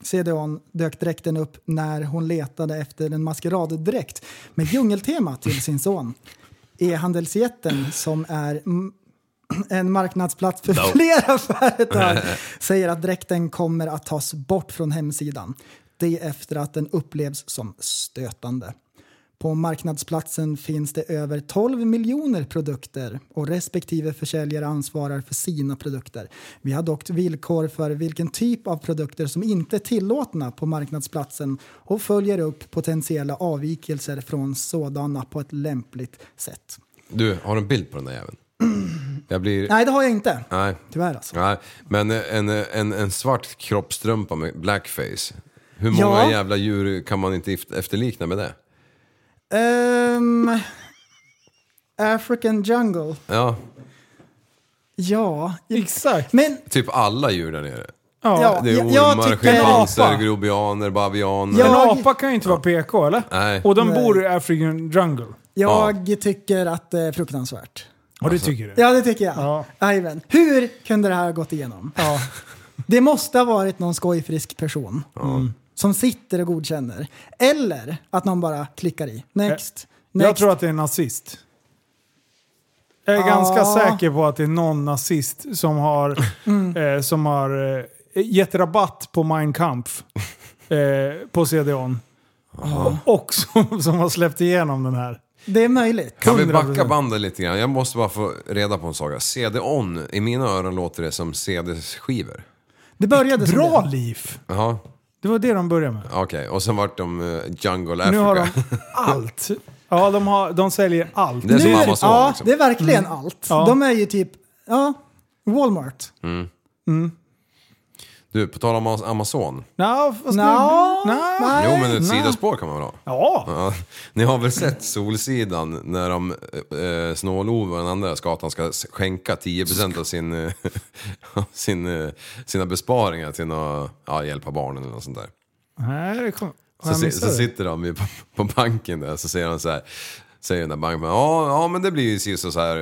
CDON dök dräkten upp när hon letade efter en maskeraddräkt med djungeltema till sin son. E-handelsjätten som är en marknadsplats för flera företag säger att dräkten kommer att tas bort från hemsidan. Det efter att den upplevs som stötande. På marknadsplatsen finns det över 12 miljoner produkter och respektive försäljare ansvarar för sina produkter. Vi har dock villkor för vilken typ av produkter som inte är tillåtna på marknadsplatsen och följer upp potentiella avvikelser från sådana på ett lämpligt sätt. Du, har en bild på den där jäveln? Blir... Nej, det har jag inte. Nej. Tyvärr alltså. Nej, men en, en, en svart kroppstrumpa med blackface. Hur många Ja. jävla djur kan man inte eft- efterlikna med det? Ehm, African Jungle. Ja, Ja. Exakt. Men typ alla djur där nere. Ja. Ja. Det är jag- jag ormar, tycker- schimpanser, Apa. grobianer, bavianer. Ja. En Jag- apa kan ju inte vara PK eller? Nej. Och de Nej. bor i African jungle. jag tycker att det är fruktansvärt. Ja, det tycker du? Ja, det tycker jag. Ja. Jajamän. Hur kunde det här ha gått igenom? Ja. Det måste ha varit någon skojfrisk person som sitter och godkänner. Eller att någon bara klickar i. Next. Next. Jag tror att det är en nazist. Jag är Ja. ganska säker på att det är någon nazist som har, Mm. eh, som har eh, gett rabatt på Mein Kampf eh, på CDON. Och som, som har släppt igenom den här. Det är möjligt. Kan vi 100%. backa bandet lite grann? Jag måste bara få reda på en sak. CD-ON, i mina öron låter det som CD-skivor. Det började som Bra det. liv! Jaha, Det var det de började med. okej. Och sen vart de uh, Jungle Africa. Nu har de allt. Ja, de, har, de säljer allt. Det är som Nu- Amazon Ja, liksom. det är verkligen allt. Ja. De är ju typ, ja, Walmart. Du, på tal om Amazon. Nå, fast Nå. nej. Jo, men ett nej. sidospår kan man väl ha? Ja. Ja, ni har väl sett Solsidan när de, eh, Snål-Ove och den andra skatan ska skänka 10% av sin, eh, sin, eh, sina besparingar till att ja, hjälpa barnen eller något sånt där. Nej, det kom, Så, si- så sitter de ju på, på banken där så säger de så här Säger den där banken, ja, ja men det blir ju sist så här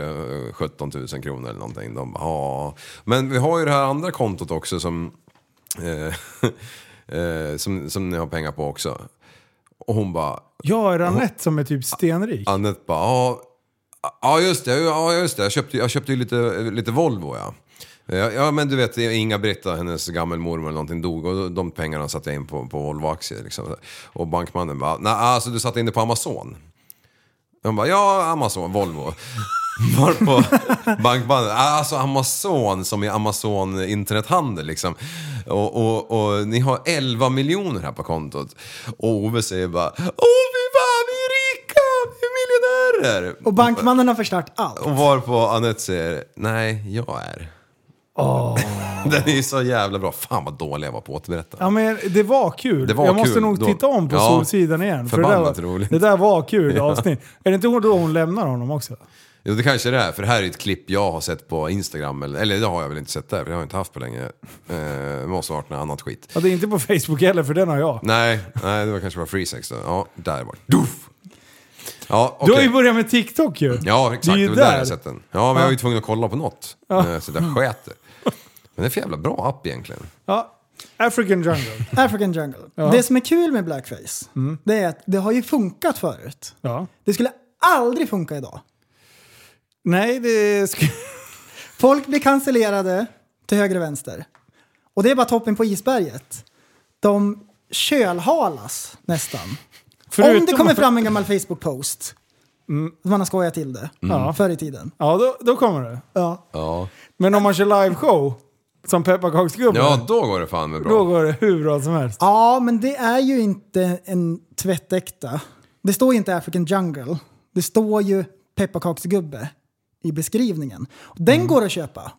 eh, 17 000 kronor eller någonting. De bara, ja. Men vi har ju det här andra kontot också som, eh, eh, som, som ni har pengar på också. Och hon bara, Ja, är det Anette som är typ stenrik? Anette bara, ja, ja just det, ja just det, jag köpte, jag köpte ju lite, lite Volvo ja. Ja, ja men du vet, Inga-Britta, hennes gammelmormor eller någonting dog och de pengarna satte jag in på, på Volvo-aktier. Liksom. Och bankmannen bara, nej alltså du satte in det på Amazon. De bara, ja Amazon, Volvo. Varpå bankmannen, alltså Amazon som är Amazon internethandel liksom. Och, och, och ni har 11 miljoner här på kontot. Och Ove säger bara, åh fy fan vi är rika, vi är miljonärer. Och bankmannen har förstört allt. Och varpå Anette säger, nej jag är. Den är ju så jävla bra. Fan vad dålig jag var på att återberätta. Ja men det var kul. Det var jag måste kul nog då. titta om på Ja. Solsidan igen. För det, där var, roligt. det där var kul Ja. avsnitt. Är det inte då hon lämnar honom också? Jo det kanske det är, för det här är ett klipp jag har sett på Instagram. Eller, eller det har jag väl inte sett där, för det har jag inte haft på länge. Eh, det måste ha varit något annat skit. Ja, det är inte på Facebook heller för den har jag. Nej, nej det var kanske bara Freesex då. Ja, där var det. Ja, Du har ju börjat med TikTok ju. Ja, exakt. Det är Det ju är väl där där. jag har sett den. Ja, men jag var ju tvungen att kolla på något. Ja. Så där sket det. Men det är för jävla bra app egentligen. Ja. African Jungle. African Jungle. Det som är kul med Blackface, det är att det har ju funkat förut. Ja. Det skulle aldrig funka idag. Nej, det Folk blir cancellerade till höger och vänster. Och det är bara toppen på isberget. De kölhalas nästan. Om Förutom det kommer fram en gammal Facebook-post. Att man har skojat till det. Ja. Förr i tiden. Ja, då, då kommer det. Ja. Ja. Men om man kör liveshow, som pepparkaksgubben, Ja, då går det fan med bra. då går det hur bra som helst. ja, men det är ju inte en tvättäkta. Det står ju inte African Jungle. Det står ju pepparkaksgubbe i beskrivningen. Den går att köpa.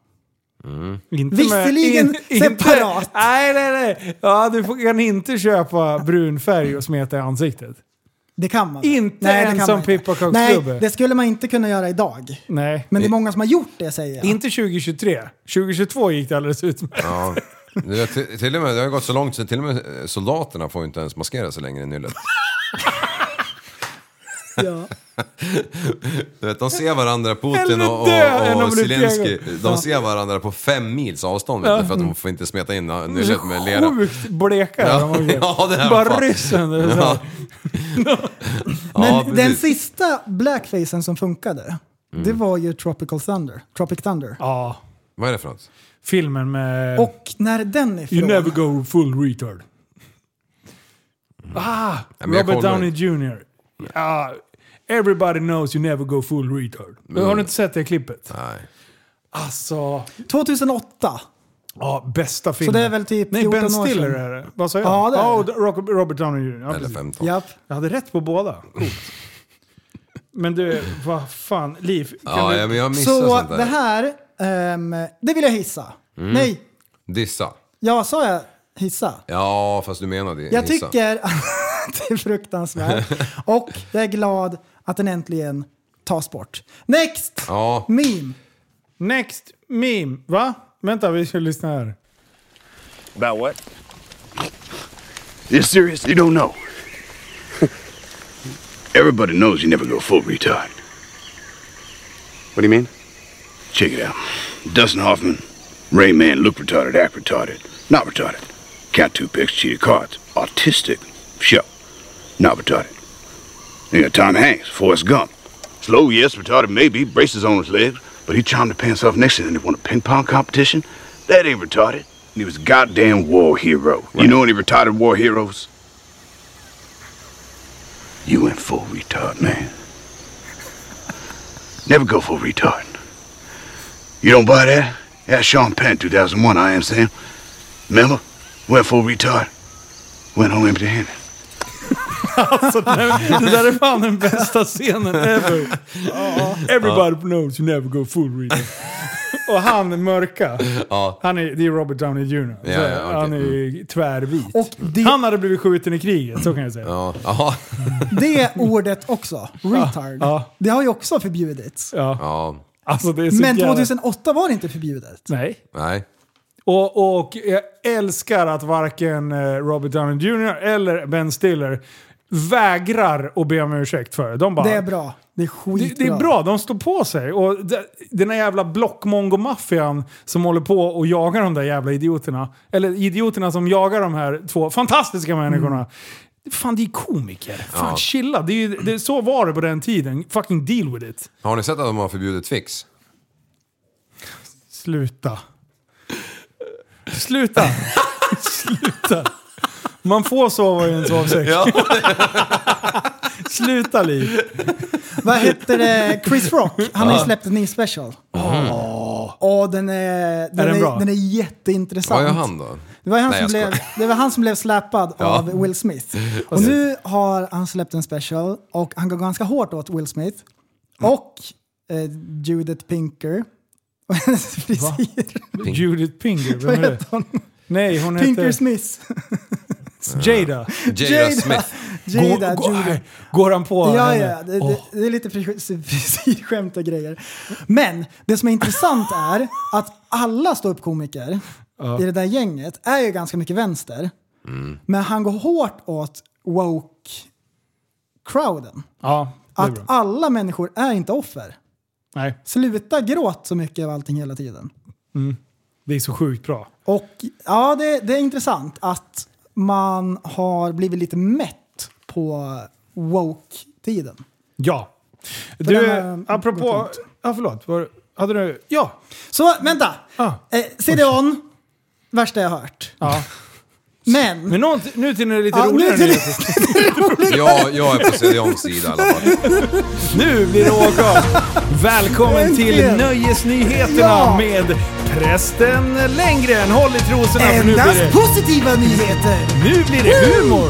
Inte Visserligen separat. Nej, nej, nej. Ja, du får- kan inte köpa brun färg och smeta i ansiktet. Det kan man. Inte Nej, det en kan som man inte. pepparkaksgubbe. Nej, det skulle man inte kunna göra idag. Nej. Men det är många som har gjort det säger jag. Inte 2023. 2022 gick det alldeles utmärkt. Ja. Det, är till, till och med, det har gått så långt så till och med soldaterna får inte ens maskera sig längre i nyllet. Ja. Du vet, de ser varandra, Putin och, och, och, Zelensky. De ser varandra på fem mils avstånd vet du, för att de får inte smeta in nyllet med lera. Sjukt bleka Ja. Ja, det här var Bara ryssen. Ja. Men Ja, den sista blackfacen som funkade, Mm. det var ju Tropical Thunder. Tropic Thunder. Ja. Vad är det för något? Filmen med... Och när den är You ifrån... never go full retard. Ah! Ja, men jag Robert Downey Jr. Ja, everybody knows you never go full retard. Har du inte sett det klippet? Nej. Alltså... 2008. Ja, bästa Så filmen. det är väl typ Nej, 14 Ben år Stiller sedan. är det. Vad sa jag? Ja, det är det. Rock- Robert Downey Jr. Ja, Eller precis. 15. Japp. Jag hade rätt på båda. Coolt. Men du, vad fan. Liv, Ja, du... ja, men jag missar Så sånt där. det här, ehm, det vill jag hissa. Mm. Nej, Dissa. ja sa jag hissa? Ja, fast du menade Jag hissa. tycker att det är fruktansvärt. Och jag är glad att den äntligen tas bort. Next! Ja, Meme. Next meme. Va? Vänta, vi ska lyssna här. About what? You're serious? You don't know. Everybody knows you never go full retard. What do you mean? Check it out. Dustin Hoffman, Ray Man, look retarded, act retarded, not retarded. Count two picks, cheated cards. Autistic, sure, not retarded. You got Tom Hanks, Forrest Gump. Slow, yes, retarded maybe, braces on his legs, but he charmed the pants off next to him and won a ping pong competition. That ain't retarded. And he was a goddamn war hero. You know any retarded war heroes? You went full retard, man. Never go full retard. You don't buy that? Ask Sean Penn, 2001, I am Sam. Remember? Went full retard. Went home empty handed. Alltså, det där är fan den bästa scenen ever. Everybody knows you never go full retard. Och han mörka, ja. han är, det är Robert Downey Jr. Så Ja, ja, okej. Han är tvärvit. Och det, Han hade blivit skjuten i kriget, så kan jag säga. Ja, det ordet också, retard, Ja. det har ju också förbjudits. Ja. ja. Alltså det är så Men jävla- 2008 var det inte förbjudet. Nej. Nej. Och, och jag älskar att varken eh, Robert Downey Jr. eller Ben Stiller vägrar att be om ursäkt för det. De bara, Det är bra. Det är skitbra. Det, det är bra, de står på sig. Och det, den här jävla blockmongo-maffian som håller på och jagar de där jävla idioterna. Eller idioterna som jagar de här två fantastiska människorna. Fan, det är komiker. Fan, Ja. chilla. Det är, ju- det, så var det på den tiden. Fucking deal with it. Har ni sett att de har förbjudit Twix? Sluta. Sluta. Sluta. Man får sova i en sovsäck. Sluta Liv. Vad hette det? Chris Rock. Han har ju släppt en ny special. Åh, den är, den, den är, bra? den är jätteintressant. Vad gör han då? Det var, han Nej, som blev, det var han som blev släpad Ja. av Will Smith. Och nu har han släppt en special och han går ganska hårt åt Will Smith. Och eh, Judith Pinker. Och hennes frisyr. Judith Pinger. Vem är det? heter hon? Nej, hon Pinker heter Smith. Jada. Jada Smith. Jada, går, går, Judith. går han på Ja, henne? ja. Det, Åh. det, det är lite fri- frisyrskämt och grejer. Men det som är intressant är att alla ståuppkomiker i det där gänget är ju ganska mycket vänster. Men han går hårt åt woke-crowden. Ja, Att alla människor är inte offer. Nej, Sluta gråt så mycket av allting hela tiden. det är så sjukt bra. Och ja, det, det är intressant att man har blivit lite mätt på woke-tiden. Ja. den Du, gått apropå... långt. Ja, förlåt. Var, hade du... Ja. Så vänta! Ah. Eh, CD-ON, värsta jag hört. ja. Men, Men någon, nu till något lite Ja, nu roligare till- nyheter. Ja, jag är på CDONs sida i alla fall. Nu blir det åka. Välkommen till. Nöjesnyheterna Ja. med prästen Längren. Håll i trosorna för nu blir, endast det, positiva nyheter! nu blir det humor.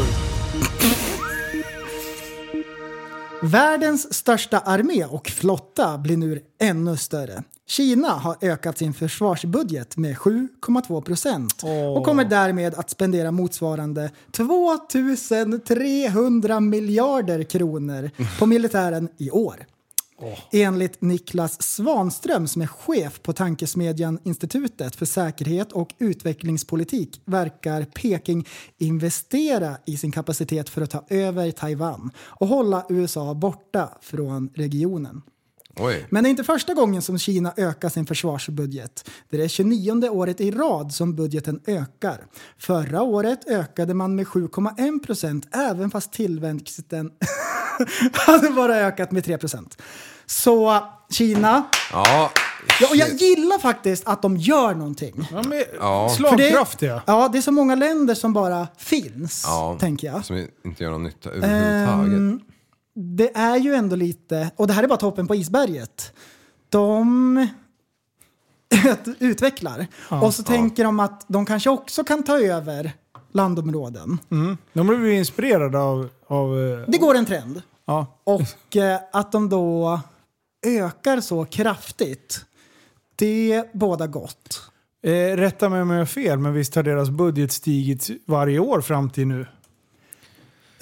Världens största armé och flotta blir nu ännu större. Kina har ökat sin försvarsbudget med 7,2 procent och kommer därmed att spendera motsvarande 2300 miljarder kronor på militären i år. Enligt Niklas Svanström som är chef på tankesmedjan Institutet för säkerhet och utvecklingspolitik verkar Peking investera i sin kapacitet för att ta över Taiwan och hålla USA borta från regionen. Oj. Men det är inte första gången som Kina ökar sin försvarsbudget. Det är det 29 året i rad som budgeten ökar. Förra året ökade man med 7,1 procent även fast tillväxten hade bara ökat med 3 procent. Så Kina, Ja. ja, och jag gillar faktiskt att de gör någonting. Ja, men, Ja. Slagkraftiga. ja, det är så många länder som bara finns, Ja. tänker jag. Som inte gör någon nytta överhuvudtaget. Ehm, det är ju ändå lite, och det här är bara toppen på isberget. De utvecklar. och så tänker de att de kanske också kan ta över landområden. De blir ju inspirerade av... av eh, Det går en trend. ja. Och eh, att de då ökar så kraftigt, det båda gott. Eh, rätta mig om jag har fel, men visst har deras budget stigit varje år fram till nu?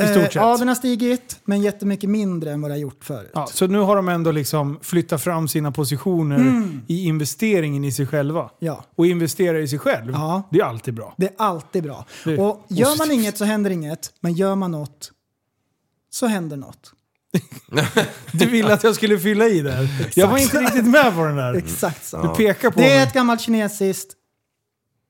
I stort Eh, sett. Ja, den har stigit, men jättemycket mindre än vad det har gjort förut. Ja, så nu har de ändå liksom flyttat fram sina positioner i investeringen i sig själva. Ja. Och investera i sig själv, Ja. det är alltid bra. Det är alltid bra. Är Och gör man inget så händer inget, men gör man något så händer något. Du ville att jag skulle fylla i där. Jag var inte riktigt med på den där. Exakt så. Du pekar på Det är mig. ett gammalt kinesiskt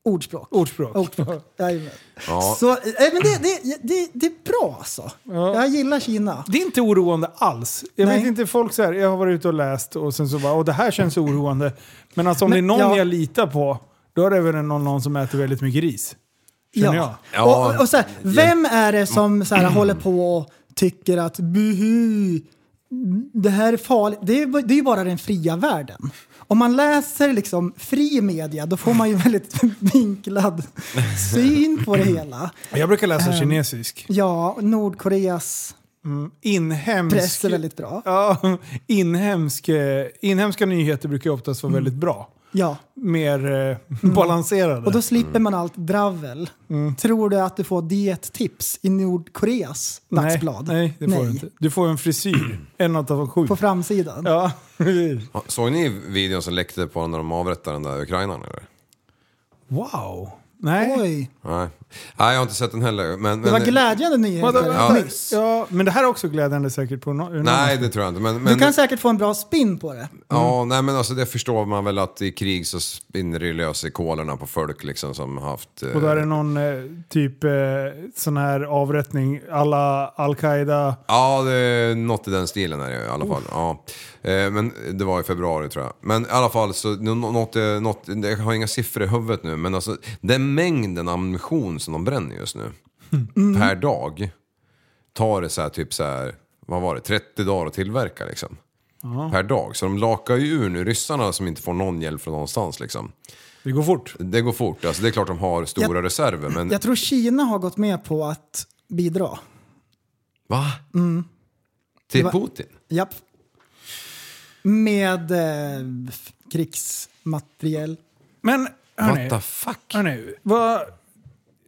ordspråk. ordspråk. Ordspråk. Jajamän. Ja. Så, eh, men det, det, det, det är bra alltså. Jag gillar Kina. Det är inte oroande alls. Jag Nej. vet inte, folk så här, jag har varit ute och läst och sen så bara, och det här känns oroande. Men alltså om Men, det är någon ja. jag litar på, då är det väl någon, någon som äter väldigt mycket ris. Känner jag. Ja. Och, och, och så här, vem är det som så här, håller på och tycker att buhu, det här är farligt? Det är, det är ju bara den fria världen. Om man läser liksom fri media då får man ju väldigt vinklad syn på det hela. Jag brukar läsa Ehm. kinesisk. Ja, Nordkoreas Inhemsk... press är väldigt bra. Ja, inhemsk, inhemska nyheter brukar ju oftast vara väldigt bra. Ja, Mer eh, balanserade. och då slipper man allt dravel. Tror du att du får diettips i Nordkoreas dagsblad? Nej, nej, det får du inte. Du får en frisyr. En av sju. På framsidan? Ja, Ja, Såg ni videon som läckte på när de avrättade den där ukrainaren eller? Wow. Nej. Oj, Nej. Nej, jag har inte sett den heller. Men, det var men, glädjande nyheter? Ja. nyss. Ja, men det här är också glädjande säkert på no- Nej, det tror jag inte. Men, Du men, kan säkert få en bra spin på det. ja, nej, men alltså, det förstår man väl att i krig så spinner det lös i kolerna på folk liksom, som haft... eh, Och där är någon eh, typ eh, sån här avrättning alla Al-Qaida. Ja, det är något i den stilen är det i alla fall. Ja. Eh, Men det var i februari tror jag. Men i alla fall, så, nå- något, eh, något, jag har inga siffror i huvudet nu, men alltså den mängden ammunition som de bränner just nu per dag tar det så här, typ så här, vad var det, 30 dagar att tillverka liksom. Per dag. Så de lakar ju ur nu, ryssarna som inte får någon hjälp från någonstans liksom. Det går fort. Det går fort, alltså, det är klart de har stora Jag- reserver, men Jag tror Kina har gått med på att bidra. va? Till Det var- Putin? Japp. Med eh, krigsmateriel. Men hörni, What the fuck? hörni vad,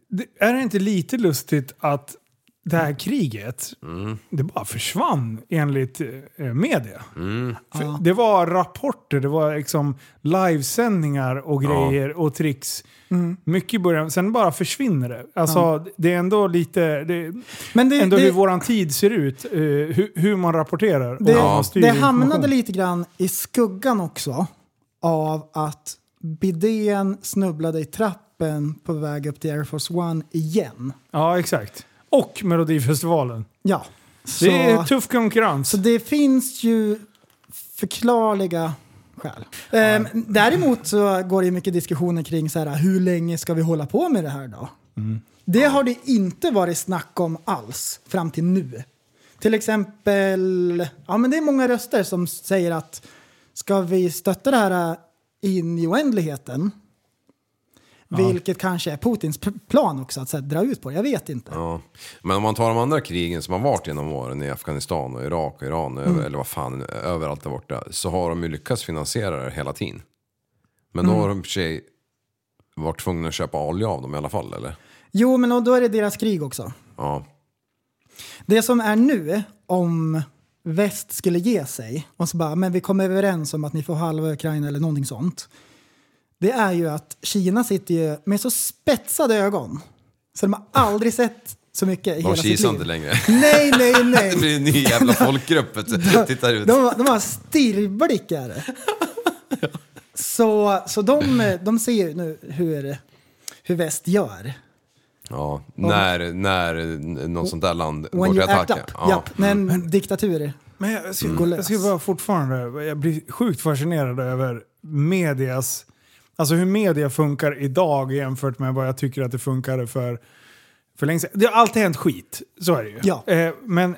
det, är det inte lite lustigt att det här kriget, Mm. det bara försvann enligt eh, media? Mm. För Det var rapporter, det var liksom livesändningar och grejer och tricks. Mycket i början, sen bara försvinner det. Alltså det är ändå lite, det, Men det, ändå det, hur våran tid ser ut, eh, hur, hur man rapporterar. det, styr det hamnade lite grann i skuggan också av att bidén snubblade i trappen på väg upp till Air Force One igen. Ja, exakt. Och Melodifestivalen. Ja. Det är Så- tuff konkurrens. Så det finns ju förklarliga skäl. Ehm, däremot så går det ju mycket diskussioner kring så här, hur länge ska vi hålla på med det här då? Det har det inte varit snack om alls fram till nu. Till exempel, ja men det är många röster som säger att ska vi stötta det här in i oändligheten? Vilket kanske är Putins plan också, att här, dra ut på det. Jag vet inte. Ja. Men om man tar de andra krigen som har varit genom åren i Afghanistan och Irak och Iran, över, eller vad fan, överallt där borta, så har de ju lyckats finansiera det hela tiden. Men då har de för sig varit tvungna att köpa olja av dem i alla fall, eller? Jo, men då är det deras krig också. Ja. Det som är nu, om väst skulle ge sig och så bara, men vi kommer överens om att ni får halva Ukraina eller någonting sånt. Det är ju att Kina sitter ju med så spetsade ögon. Så de har aldrig sett så mycket i De hela sitt liv. inte längre. Nej, nej, Det nej. blir en ny jävla folkgrupp, tittar ut. De, de har stirrblickar. Så, så de, de ser ju nu hur, hur väst gör. Ja, när, när något sånt där land går till attack. Ja. Japp, när en diktatur Men jag, ska, går jag ska lös. bara fortfarande, jag blir sjukt fascinerad över medias, alltså hur media funkar idag jämfört med vad jag tycker att det funkade för, för länge sedan. Det har alltid hänt skit, så är det ju. Ja. Eh, men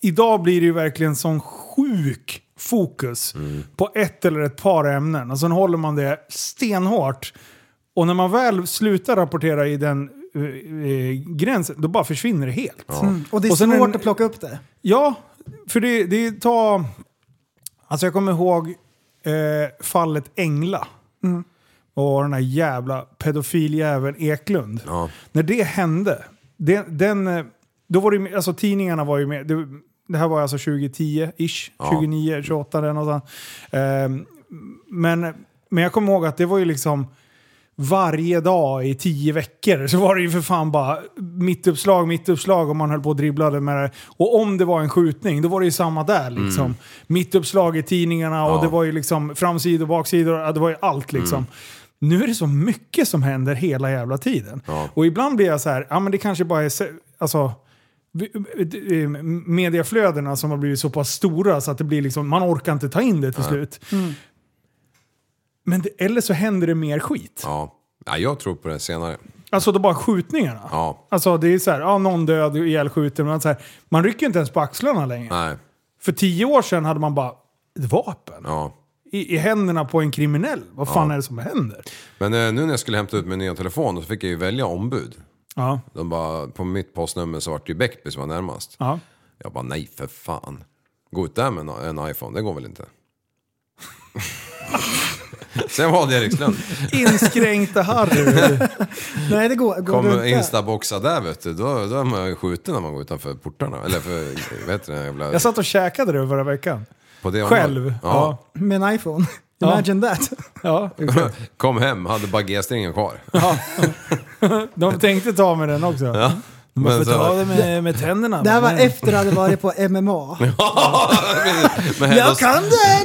idag blir det ju verkligen sån sjuk fokus på ett eller ett par ämnen. Och sen håller man det stenhårt. Och när man väl slutar rapportera i den eh, eh, gränsen, då bara försvinner det helt. Mm. Och det är Och svårt en- att plocka upp det. Ja, för det, det tar... Alltså jag kommer ihåg eh, fallet Engla. Och den här jävla pedofiljäveln Eklund. Ja. När det hände, det, den, eh, då var det alltså tidningarna var ju med. Det, det här var alltså 2010-ish, Ja. 29, 28 eller något sånt. Ehm, men, men jag kommer ihåg att det var ju liksom varje dag i tio veckor så var det ju för fan bara mittuppslag, mittuppslag och man höll på och dribblade med det. Och om det var en skjutning, då var det ju samma där liksom. Mittuppslag i tidningarna och Mm. Ja. det var ju liksom framsidor, baksidor, det var ju allt liksom. Nu är det så mycket som händer hela jävla tiden. Ja. Och ibland blir jag så här, ja men det kanske bara är, alltså, eh, mediaflödena som har blivit så pass stora så att det blir liksom, man orkar inte ta in det till slut. Men det, eller så händer det mer skit. Ja. ja, jag tror på det senare. Alltså då bara skjutningarna. Ja, Alltså det är så här, ja någon död, ihjälskjuten. Men så här, man rycker inte ens på axlarna längre. nej. För tio år sedan hade man bara ett vapen Ja. i, i händerna på en kriminell. Vad fan är det som händer? Men eh, nu när jag skulle hämta ut min nya telefon så fick jag ju välja ombud. Ja, De bara, på mitt postnummer så var det ju Bäckby som var närmast. ja. Jag bara, nej för fan. Gå ut där med en, en iPhone, det går väl inte? Sen valde jag Erikslund. Inskränkta Harry. Nej, det går, går Kommer där. instaboxa där vet du, då, då är man ju skjuten när man går utanför portarna. Eller för, vad heter det, jävla... Jag satt och käkade det förra veckan. på det Själv. området. Ja. Med en iPhone. Ja. Imagine that. Ja, exakt. Kom hem, hade bara G-stringen kvar. De tänkte ta med den också. Ja. Men får så- ta det med, med tänderna. Det här var efter att hade varit på MMA. Hela, Jag kan det här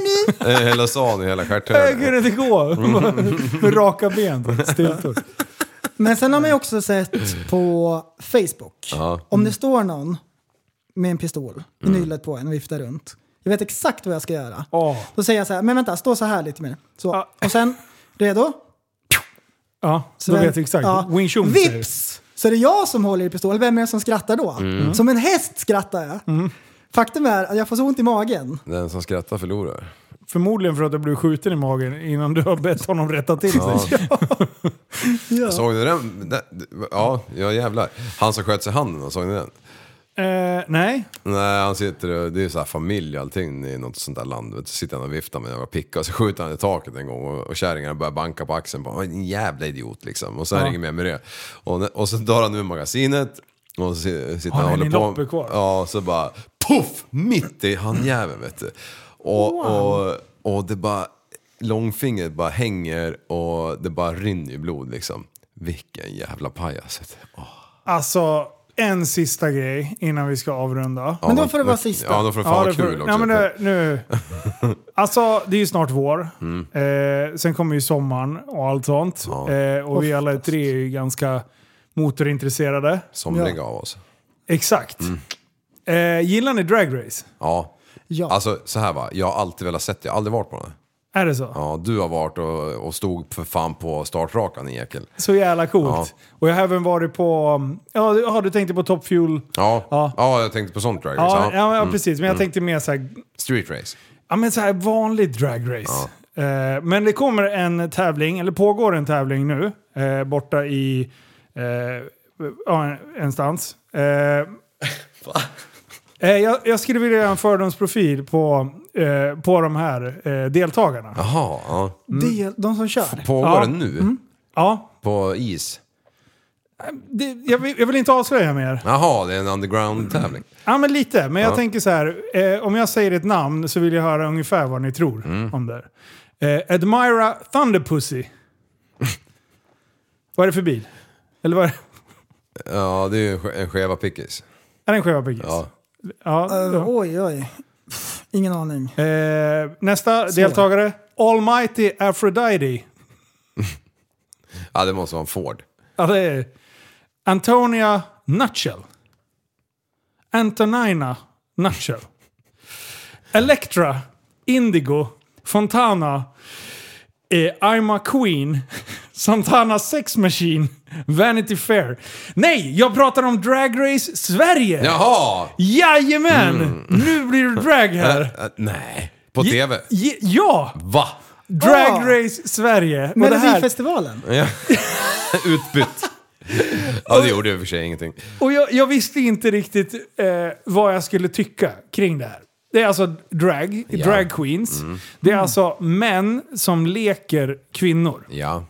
nu! hela stan i hela Jag stjärthörnet. kunde inte gå. Med raka ben. Stiltor. Men sen har man ju också sett på Facebook. Ja. Om det står någon med en pistol i nyllet på en och viftar runt. Jag vet exakt vad jag ska göra. Åh. Då säger jag så här, men vänta, stå så här lite mer. Så. Ja. Och sen, redo? Ja, så Sven- vet jag exakt. Ja. Wing Chun. Vips! Så är det jag som håller i pistolen. Vem är det som skrattar då? Mm. Som en häst skrattar jag. Faktum är att jag får så ont i magen. Den som skrattar förlorar. Förmodligen för att du blev skjuten i magen innan du har bett honom rätta till sig. Ja. Såg ni den? Ja, ja jävlar. Han som sköt sig i handen, såg ni den? Eh, nej. Nej, han sitter och, det är så här familj och allting i något sånt där land. Vet, du, sitter han och viftar med en jävla picka och så skjuter han i taket en gång och, och kärringarna börjar banka på axeln på en jävla idiot liksom. Och så är det Ja. inget mer med det. Och, och så drar han ur magasinet och så si- sitter han och håller på. kvar? Ja, och så bara puff! Mitt i handjäveln vet du. Och, och, och det bara, långfingret bara hänger och det bara rinner i blod liksom. Vilken jävla pajas. vet du. Åh. Alltså, en sista grej innan vi ska avrunda. Men då Ja, får det vara sista. Ja, då får det fan vara det får- kul också. Ja, men det, nu. Alltså, det är ju snart vår. Mm. Eh, sen kommer ju sommaren och allt sånt. Ja. Eh, och vi alla tre är ju ganska motorintresserade. Somliga av oss. Exakt. Mm. Eh, gillar ni Drag Race? Ja. Ja. Alltså så här va, jag har alltid velat sett det, jag har aldrig varit på det. Är det så? Ja, du har varit och, och stod för fan på startrakan i Ekel. Så jävla coolt. Ja. Och jag har även varit på... Ja, har du tänkt på Top Fuel? Ja, Ja. ja. jag tänkte på sånt drag race. Ja, Ja, Mm. ja, ja precis. Men jag tänkte mer så här... Street race. Ja, men så här vanlig drag race. Eh, men det kommer en tävling, eller pågår en tävling nu, eh, borta i eh, ja, enstans. Eh, eh, jag, jag skulle vilja göra en fördomsprofil på, eh, på de här eh, deltagarna. Jaha, ja. Det, de som kör. Pågår Ja. den nu? Ja, På is? det, jag, vill, jag vill inte avslöja mer. Jaha, det är en underground-tävling. Ja, men lite. Men jag Ja. tänker så här. Eh, om jag säger ett namn så vill jag höra ungefär vad ni tror Mm. om det. Eh, Admira Thunderpussy. vad är det för bil? Eller vad är det? Ja, det är ju en ske- en skeva pickis. Är det en skeva pickis? Ja. Ja, Eh, då. oj, oj. Pff, Ingen aning. Eh, nästa deltagare. Almighty Aphrodite. ja, det måste vara en Ford. Ja, det är Antonia Nutshell. Antonina Nutshell. Electra, Indigo, Fontana, eh, I'm a Queen, Santana Sex Machine, Vanity Fair. Nej, jag pratar om Drag Race Sverige! Jaha! Jajamän! Nu blir det drag här. Äh, äh, nej. På TV? Ja! Va? Drag Ah. Race Sverige. Melodifestivalen. Ja. Utbytt. Ja, det gjorde i och för sig ingenting. Och jag, jag visste inte riktigt eh, vad jag skulle tycka kring det här. Det är alltså drag, Ja. drag queens. Det är alltså män som leker kvinnor. Ja.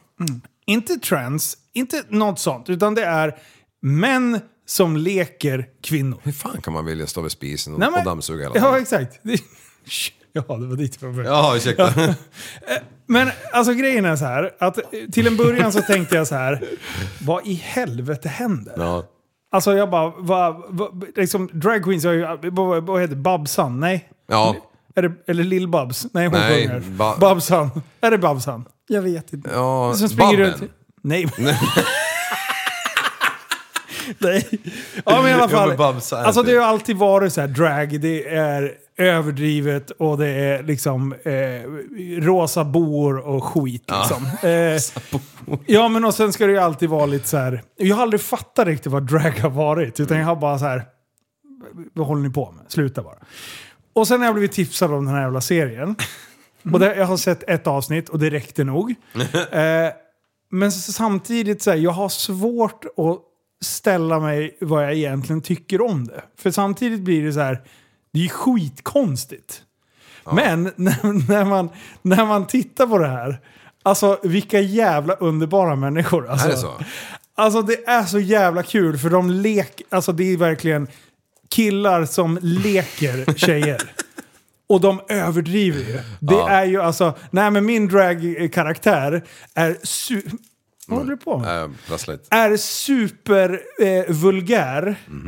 Inte trans, inte något sånt, utan det är män som leker kvinnor. Hur fan kan man vilja stå vid spisen och, Nej, men- och dammsuga hela Ja, dagen? exakt. Ja, det var dit jag började. Ja, ursäkta. Men alltså grejen är så här, att eh, till en början så tänkte jag så här, vad i helvete händer? Ja. Alltså jag bara, vad, vad, liksom, drag queens har ju, vad, vad heter Babsan? Nej? Ja. Är det, eller Lill-Babs? Nej, hon Nej, sjunger. Ba- Babsan. Är det Babsan? Jag vet inte. Ja, Som springer Babben. runt... Nej. Nej. Ja men i alla Ja, fall. Babs är alltså det det. har alltid varit så här drag, det är överdrivet och det är liksom eh, rosa boor och skit liksom. Eh, ja men och sen ska det ju alltid vara lite så här. jag har aldrig fattat riktigt vad drag har varit. Utan jag har bara så här. vad håller ni på med? Sluta bara. Och sen har jag blivit tipsad om den här jävla serien. Och det, jag har sett ett avsnitt och det räckte nog. Eh, men samtidigt, så här, jag har svårt att ställa mig vad jag egentligen tycker om det. För samtidigt blir det så här, det är skitkonstigt. Men när, när, man, när man tittar på det här, alltså vilka jävla underbara människor. Alltså, Är det så? Alltså det är så jävla kul för de leker, alltså det är verkligen killar som leker tjejer. Och de överdriver ju. Det Ja. är ju alltså, nej men min drag-karaktär är. Vad håller du på med? Äh, prassligt. är super eh.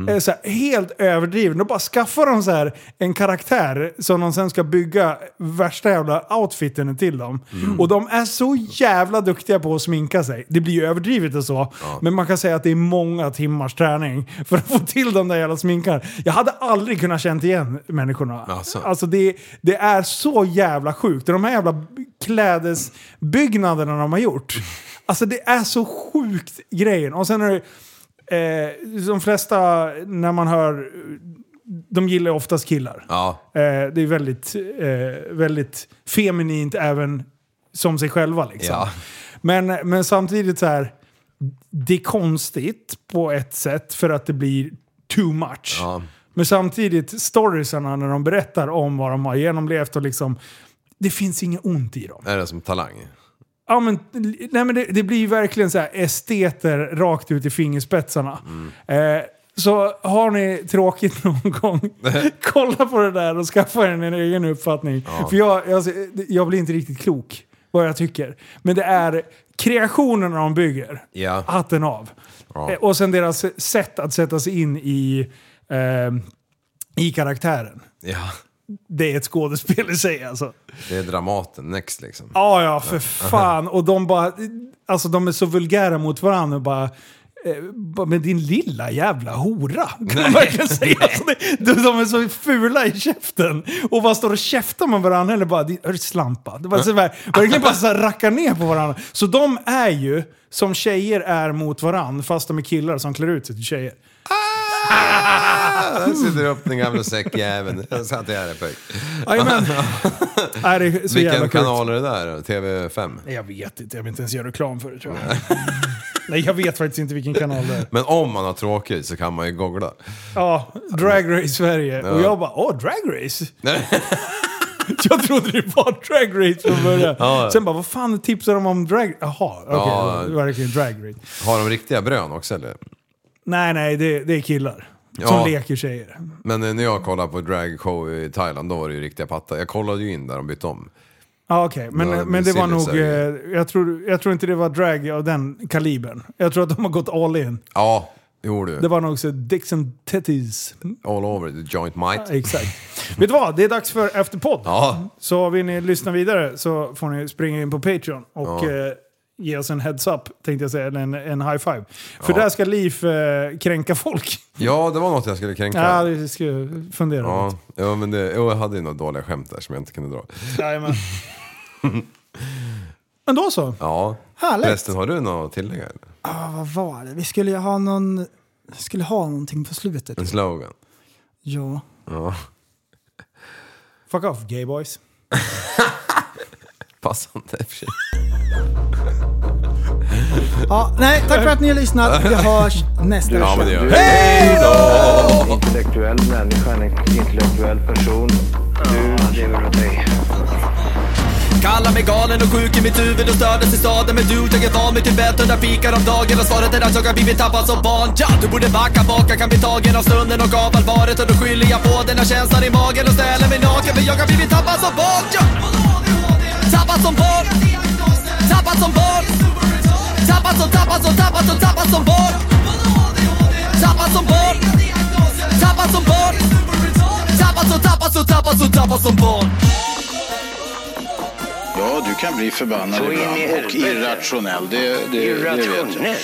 Eh, så här, helt överdriven. Då bara skaffar de så här en karaktär som de sen ska bygga värsta jävla outfiten till dem. Och de är så jävla duktiga på att sminka sig. Det blir ju överdrivet och så. Men man kan säga att det är många timmars träning för att få till de där jävla sminkarna. Jag hade aldrig kunnat känt igen människorna. Alltså. Alltså det, det är så jävla sjukt. De här jävla klädesbyggnaderna de har gjort. Alltså det är så sjukt grejen. Och sen är det, eh, de flesta, när man hör, de gillar oftast killar. Ja. Eh, det är väldigt, eh, väldigt feminint även som sig själva liksom. Ja. Men, men samtidigt så här, det är konstigt på ett sätt för att det blir too much. Ja. Men samtidigt, storiesarna när de berättar om vad de har genomlevt och liksom, det finns inget ont i dem. Är det som talang? Ja, men, nej, men det, det blir ju verkligen så här esteter rakt ut i fingerspetsarna. Eh, så har ni tråkigt någon gång, kolla på det där och skaffa er en egen uppfattning. För jag, jag, jag blir inte riktigt klok vad jag tycker. Men det är kreationerna de bygger, Ja. hatten av. Ja. Eh, och sen deras sätt att sätta sig in i, eh, i karaktären. Ja. Det är ett skådespel i sig alltså. Det är Dramaten next liksom. Ja, ja, för fan. Och de bara... Alltså de är så vulgära mot varandra och bara... eh, Men din lilla jävla hora. Kan man verkligen säga. Alltså, de, de är så fula i käften. Och bara står och käftar med varandra. Eller bara, "Din- hör du slampa. Det var så här, verkligen bara så här rackar ner på varandra. Så de är ju som tjejer är mot varandra. Fast de är killar som klär ut sig till tjejer. Där sitter upp den gamla säckjäveln. Jag satt här pöjk. Jajamän. Nej, det är så Vilken kanal är det där? TV5? Nej, Jag vet inte, jag vill inte ens göra reklam för det tror jag. Nej, jag vet faktiskt inte vilken kanal det är. Men om man har tråkigt så kan man ju googla. Ja, Drag Race Sverige. Och Ja. jag bara, åh, Drag Race? jag trodde det var Drag Race från början. Ja. Sen bara, vad fan tipsar de om Drag... Jaha, okej. Ja. det var verkligen Drag Race. Har de riktiga brön också eller? Nej, nej, det, det är killar. Ja. Som leker tjejer. Men eh, när jag kollade på dragshow i Thailand, då var det ju riktiga pattar. Jag kollade ju in där de bytte om. Ja, okej. Men, Ja, men det var nog... Eh, jag, tror, jag tror inte det var drag av den kalibern. Jag tror att de har gått all in. Ja, jo du. Det var nog så Dixon Titties. All over the joint might. Ja, exakt. Vet du vad? Det är dags för Efterpodd. Ja, Så vill ni lyssna vidare så får ni springa in på Patreon och Ja. eh, ge oss en heads-up, tänkte jag säga, en, en high-five. För Ja. där ska Liv eh, kränka folk. ja, det var något jag skulle kränka. Ja, det ska jag fundera Ja, lite. ja men det, jag hade ju några dåliga skämt där som jag inte kunde dra. Jajamän. Men då så. Ja. Härligt. Förresten, har du något att tillägga? Eller? Ah, vad var det? Vi skulle ju ha någon... vi skulle ha någonting på slutet. En slogan? Ja. Ja, Fuck off, gay boys. passande i och för sig. Ja. Nej, tack för att ni har lyssnat. Vi hörs nästa Ja, men det vecka. gör vi. En intellektuell människa, en intellektuell person. Du lever åt dig. Kallar mig galen och sjuk i mitt huvud och stördes i staden Men du, jag är van vid Tibet under fikar om dagen Och svaret är att jag har blivit tappad som barn ja, Du borde backa bak, jag kan bli tagen av stunden och av allvaret Och då skyller jag på den här känslan i magen och ställer mig naken För jag har blivit tappad som barn ja. Tappad som barn Tappad som barn Tappad som, tappad som, tappad som, tappad som barn Tappad som barn Tappad som barn Tappad som, tappad som, tappad som, tappad som barn Ja, du kan bli förbannad ibland och irrationell. Det, det, det vet jag. Irrationell.